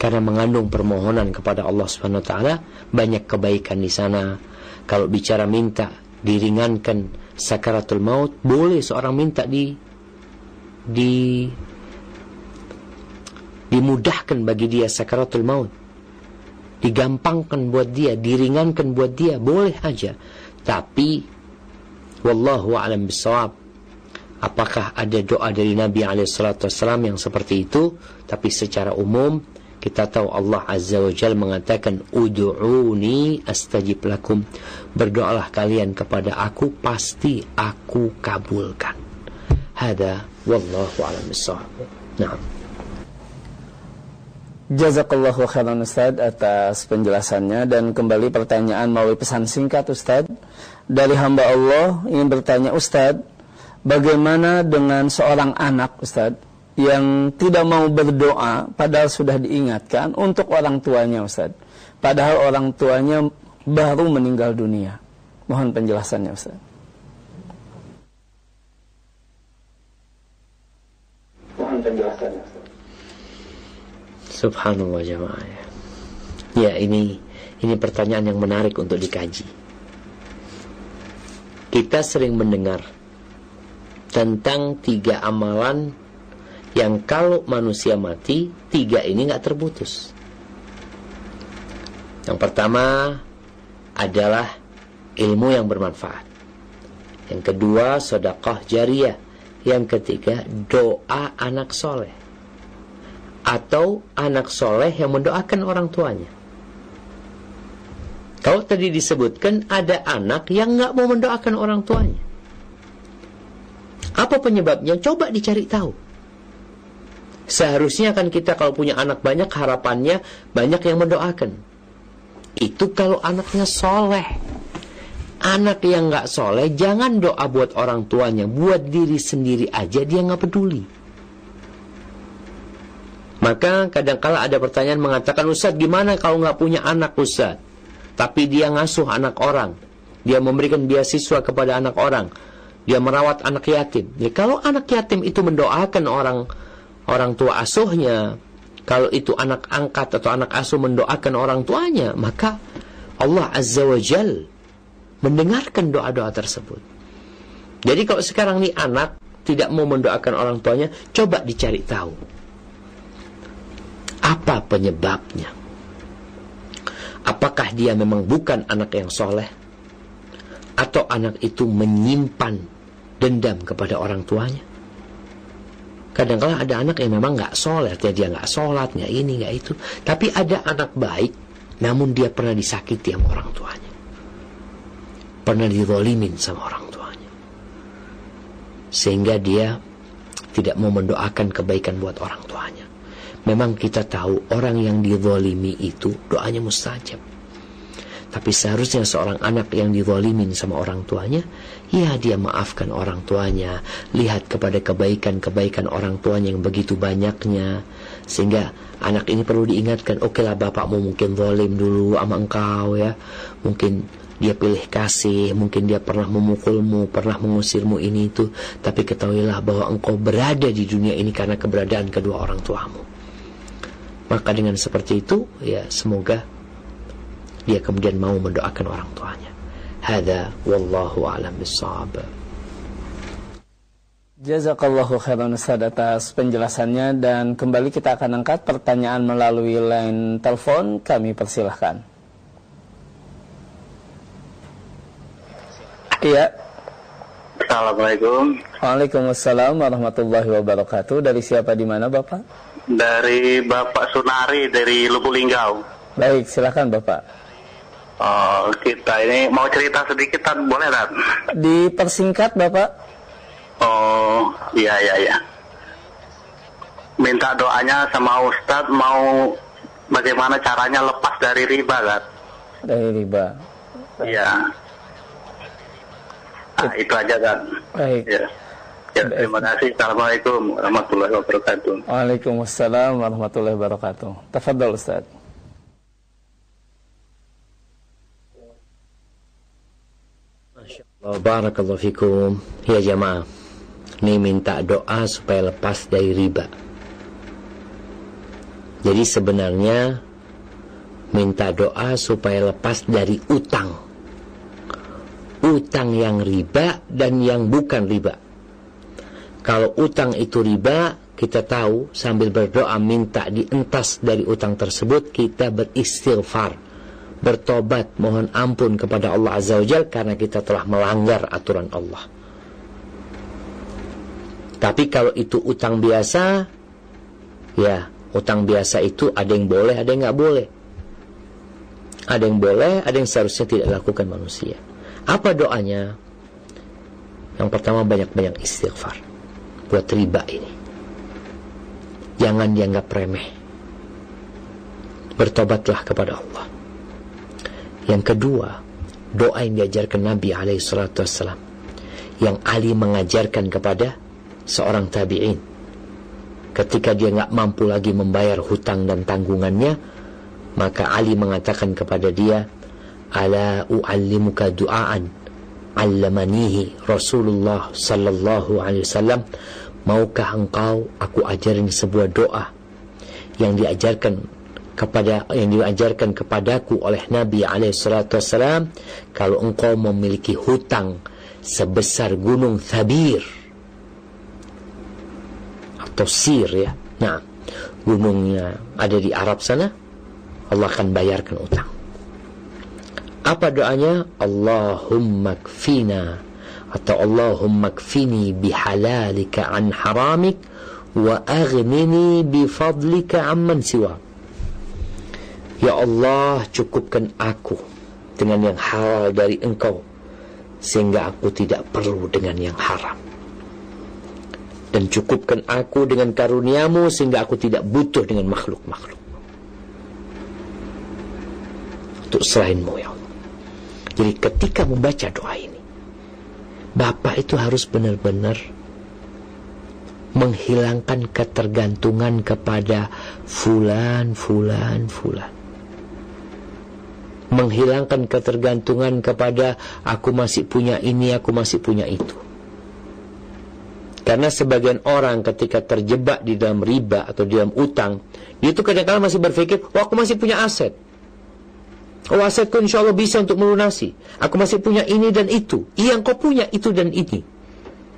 karena mengandung permohonan kepada Allah Subhanahu wa taala banyak kebaikan di sana kalau bicara minta diringankan sakaratul maut boleh seorang minta di di dimudahkan bagi dia sakaratul maut. Digampangkan buat dia diringankan buat dia boleh aja. Tapi wallahu a'lam bisawab apakah ada doa dari Nabi alaihi yang seperti itu? Tapi secara umum kita tahu Allah Azza wa Jal mengatakan Udu'uni astajib lakum. Berdoalah kalian kepada aku Pasti aku kabulkan. Hada Wallahu alam Nah Jazakallahu khairan Ustaz atas penjelasannya dan kembali pertanyaan melalui pesan singkat Ustaz dari hamba Allah ingin bertanya Ustaz bagaimana dengan seorang anak Ustaz yang tidak mau berdoa padahal sudah diingatkan untuk orang tuanya Ustaz. Padahal orang tuanya baru meninggal dunia. Mohon penjelasannya Ustaz. Mohon penjelasannya Ustaz. Subhanallah jemaah. Ya ini ini pertanyaan yang menarik untuk dikaji. Kita sering mendengar tentang tiga amalan yang kalau manusia mati tiga ini nggak terputus. Yang pertama adalah ilmu yang bermanfaat. Yang kedua sodakoh jariah. Yang ketiga doa anak soleh. Atau anak soleh yang mendoakan orang tuanya. Kalau tadi disebutkan ada anak yang nggak mau mendoakan orang tuanya. Apa penyebabnya? Coba dicari tahu. Seharusnya kan kita kalau punya anak banyak harapannya banyak yang mendoakan. Itu kalau anaknya soleh. Anak yang nggak soleh jangan doa buat orang tuanya, buat diri sendiri aja dia nggak peduli. Maka kadang-kala ada pertanyaan mengatakan Ustaz gimana kalau nggak punya anak Ustaz? Tapi dia ngasuh anak orang. Dia memberikan beasiswa kepada anak orang. Dia merawat anak yatim. Ya, kalau anak yatim itu mendoakan orang orang tua asuhnya, kalau itu anak angkat atau anak asuh mendoakan orang tuanya, maka Allah Azza wa Jal mendengarkan doa-doa tersebut. Jadi kalau sekarang nih anak tidak mau mendoakan orang tuanya, coba dicari tahu. Apa penyebabnya? Apakah dia memang bukan anak yang soleh? Atau anak itu menyimpan dendam kepada orang tuanya? Kadang-kadang ada anak yang memang nggak sholat, ya dia nggak sholat, ini, nggak itu. Tapi ada anak baik, namun dia pernah disakiti sama orang tuanya. Pernah dizolimin sama orang tuanya. Sehingga dia tidak mau mendoakan kebaikan buat orang tuanya. Memang kita tahu orang yang dizolimi itu doanya mustajab. Tapi seharusnya seorang anak yang dizalimin sama orang tuanya, ya dia maafkan orang tuanya, lihat kepada kebaikan-kebaikan orang tuanya yang begitu banyaknya. Sehingga anak ini perlu diingatkan, oke okay lah bapakmu mungkin zalim dulu sama engkau ya. Mungkin dia pilih kasih, mungkin dia pernah memukulmu, pernah mengusirmu ini itu. Tapi ketahuilah bahwa engkau berada di dunia ini karena keberadaan kedua orang tuamu. Maka dengan seperti itu, ya semoga dia kemudian mau mendoakan orang tuanya. Hada wallahu alam bisawab. Jazakallahu khairan Ustaz atas penjelasannya dan kembali kita akan angkat pertanyaan melalui line telepon kami persilahkan. Iya. Assalamualaikum. Waalaikumsalam warahmatullahi wabarakatuh. Dari siapa di mana Bapak? Dari Bapak Sunari dari Lubuk Linggau. Baik, silakan Bapak. Oh, kita ini mau cerita sedikit kan boleh kan? Dipersingkat Bapak. Oh, iya iya iya. Minta doanya sama Ustadz mau bagaimana caranya lepas dari riba kan? Dari riba. Iya. Nah, itu aja kan. Baik. Ya. Ya, terima kasih. Assalamualaikum warahmatullahi wabarakatuh. Waalaikumsalam warahmatullahi wabarakatuh. Tafadhol Ustaz. Barakallahu fikum. Ya jamaah. Ini minta doa supaya lepas dari riba. Jadi sebenarnya minta doa supaya lepas dari utang. Utang yang riba dan yang bukan riba. Kalau utang itu riba, kita tahu sambil berdoa minta dientas dari utang tersebut, kita beristighfar bertobat mohon ampun kepada Allah Azza wa Jal karena kita telah melanggar aturan Allah. Tapi kalau itu utang biasa, ya utang biasa itu ada yang boleh, ada yang nggak boleh. Ada yang boleh, ada yang seharusnya tidak dilakukan manusia. Apa doanya? Yang pertama banyak-banyak istighfar buat riba ini. Jangan dianggap remeh. Bertobatlah kepada Allah. Yang kedua, doa yang diajarkan Nabi SAW yang Ali mengajarkan kepada seorang tabi'in ketika dia nggak mampu lagi membayar hutang dan tanggungannya maka Ali mengatakan kepada dia ala u'allimuka du'aan allamanihi Rasulullah sallallahu alaihi wasallam maukah engkau aku ajarin sebuah doa yang diajarkan kepada yang diajarkan kepadaku oleh Nabi alaihissalam kalau engkau memiliki hutang sebesar gunung Thabir atau Sir ya. Nah gunungnya ada di Arab sana Allah akan bayarkan utang. Apa doanya? Allahumma kfina atau Allahumma kfini bihalalika an haramik wa aghnini bifadlika amman siwak Ya Allah cukupkan aku dengan yang halal dari engkau sehingga aku tidak perlu dengan yang haram. Dan cukupkan aku dengan karuniamu sehingga aku tidak butuh dengan makhluk-makhluk. Untuk selainmu ya Allah. Jadi ketika membaca doa ini, Bapak itu harus benar-benar menghilangkan ketergantungan kepada fulan, fulan, fulan menghilangkan ketergantungan kepada aku masih punya ini, aku masih punya itu. Karena sebagian orang ketika terjebak di dalam riba atau di dalam utang, dia itu kadang-kadang masih berpikir, oh aku masih punya aset. Asetku insya Allah bisa untuk melunasi. Aku masih punya ini dan itu. Yang kau punya itu dan ini.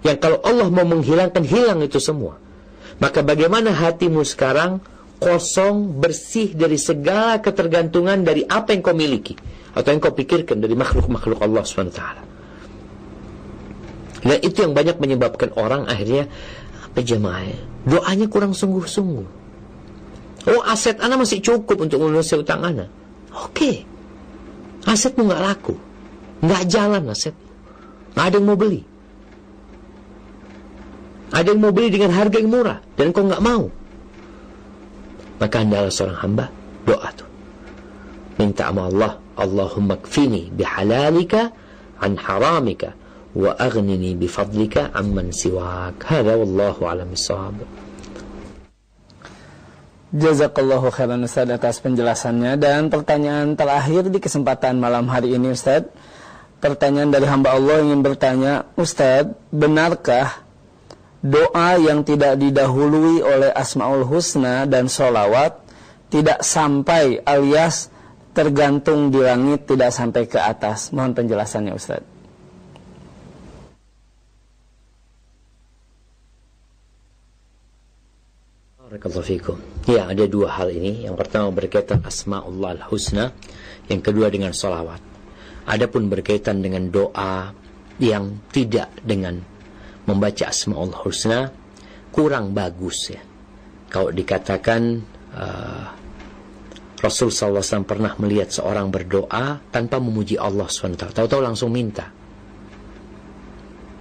Yang kalau Allah mau menghilangkan, hilang itu semua. Maka bagaimana hatimu sekarang kosong, bersih dari segala ketergantungan dari apa yang kau miliki atau yang kau pikirkan dari makhluk-makhluk Allah SWT. Dan itu yang banyak menyebabkan orang akhirnya Jemaah, ya. doanya kurang sungguh-sungguh. Oh, aset anak masih cukup untuk melunasi utang anak. Oke. Asetmu nggak laku. Nggak jalan aset. Nggak ada yang mau beli. Ada yang mau beli dengan harga yang murah. Dan kau nggak mau. Maka adalah seorang hamba doa tuh. Minta sama Allah. Allahumma kfini bihalalika an haramika wa aghnini bifadlika amman siwak. Hada wallahu alam. Jazakallahu khairan Ustaz atas penjelasannya dan pertanyaan terakhir di kesempatan malam hari ini Ustaz. Pertanyaan dari hamba Allah ingin bertanya, Ustaz, benarkah doa yang tidak didahului oleh Asmaul Husna dan solawat tidak sampai alias tergantung di langit tidak sampai ke atas? Mohon penjelasannya Ustaz. Ya, ada dua hal ini. Yang pertama berkaitan Asma'ullah al-Husna. Yang kedua dengan solawat. Adapun berkaitan dengan doa yang tidak dengan membaca Asma'ullah Husna kurang bagus ya. Kalau dikatakan uh, Rasul SAW pernah melihat seorang berdoa tanpa memuji Allah SWT. Tahu-tahu langsung minta.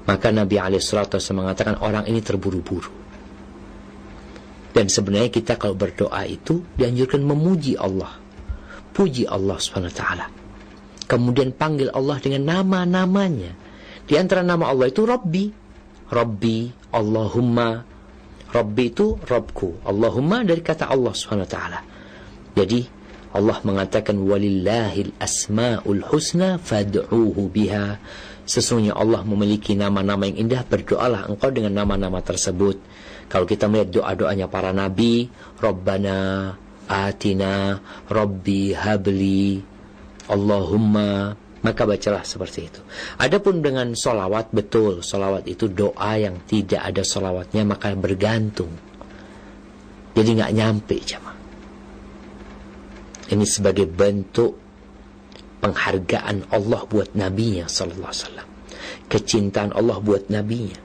Maka Nabi SAW mengatakan orang ini terburu-buru. Dan sebenarnya kita kalau berdoa itu dianjurkan memuji Allah. Puji Allah SWT. Kemudian panggil Allah dengan nama-namanya. Di antara nama Allah itu Rabbi. Rabbi, Allahumma. Rabbi itu Rabbku. Allahumma dari kata Allah SWT. Jadi Allah mengatakan walillahil asmaul husna fad'uhu biha. Sesungguhnya Allah memiliki nama-nama yang indah, berdoalah engkau dengan nama-nama tersebut. Kalau kita melihat doa-doanya para nabi, Rabbana atina, Rabbi habli, Allahumma, maka bacalah seperti itu. Adapun dengan solawat, betul, solawat itu doa yang tidak ada solawatnya, maka bergantung. Jadi nggak nyampe, jemaah. Ini sebagai bentuk penghargaan Allah buat nabinya sallallahu alaihi wasallam. Kecintaan Allah buat nabinya.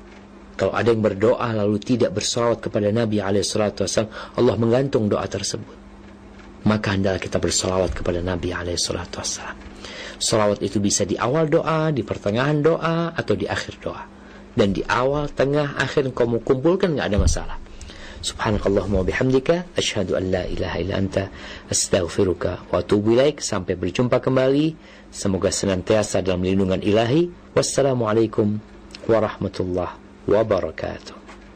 Kalau ada yang berdoa lalu tidak bersolawat kepada Nabi SAW, Allah menggantung doa tersebut. Maka hendaklah kita bersolawat kepada Nabi SAW. Solawat itu bisa di awal doa, di pertengahan doa, atau di akhir doa. Dan di awal, tengah, akhir kamu kumpulkan nggak ada masalah. Subhanakallahumma bihamdika asyhadu an la ilaha illa anta astaghfiruka wa atubu ilaik sampai berjumpa kembali semoga senantiasa dalam lindungan ilahi wassalamualaikum warahmatullahi wabarakatuh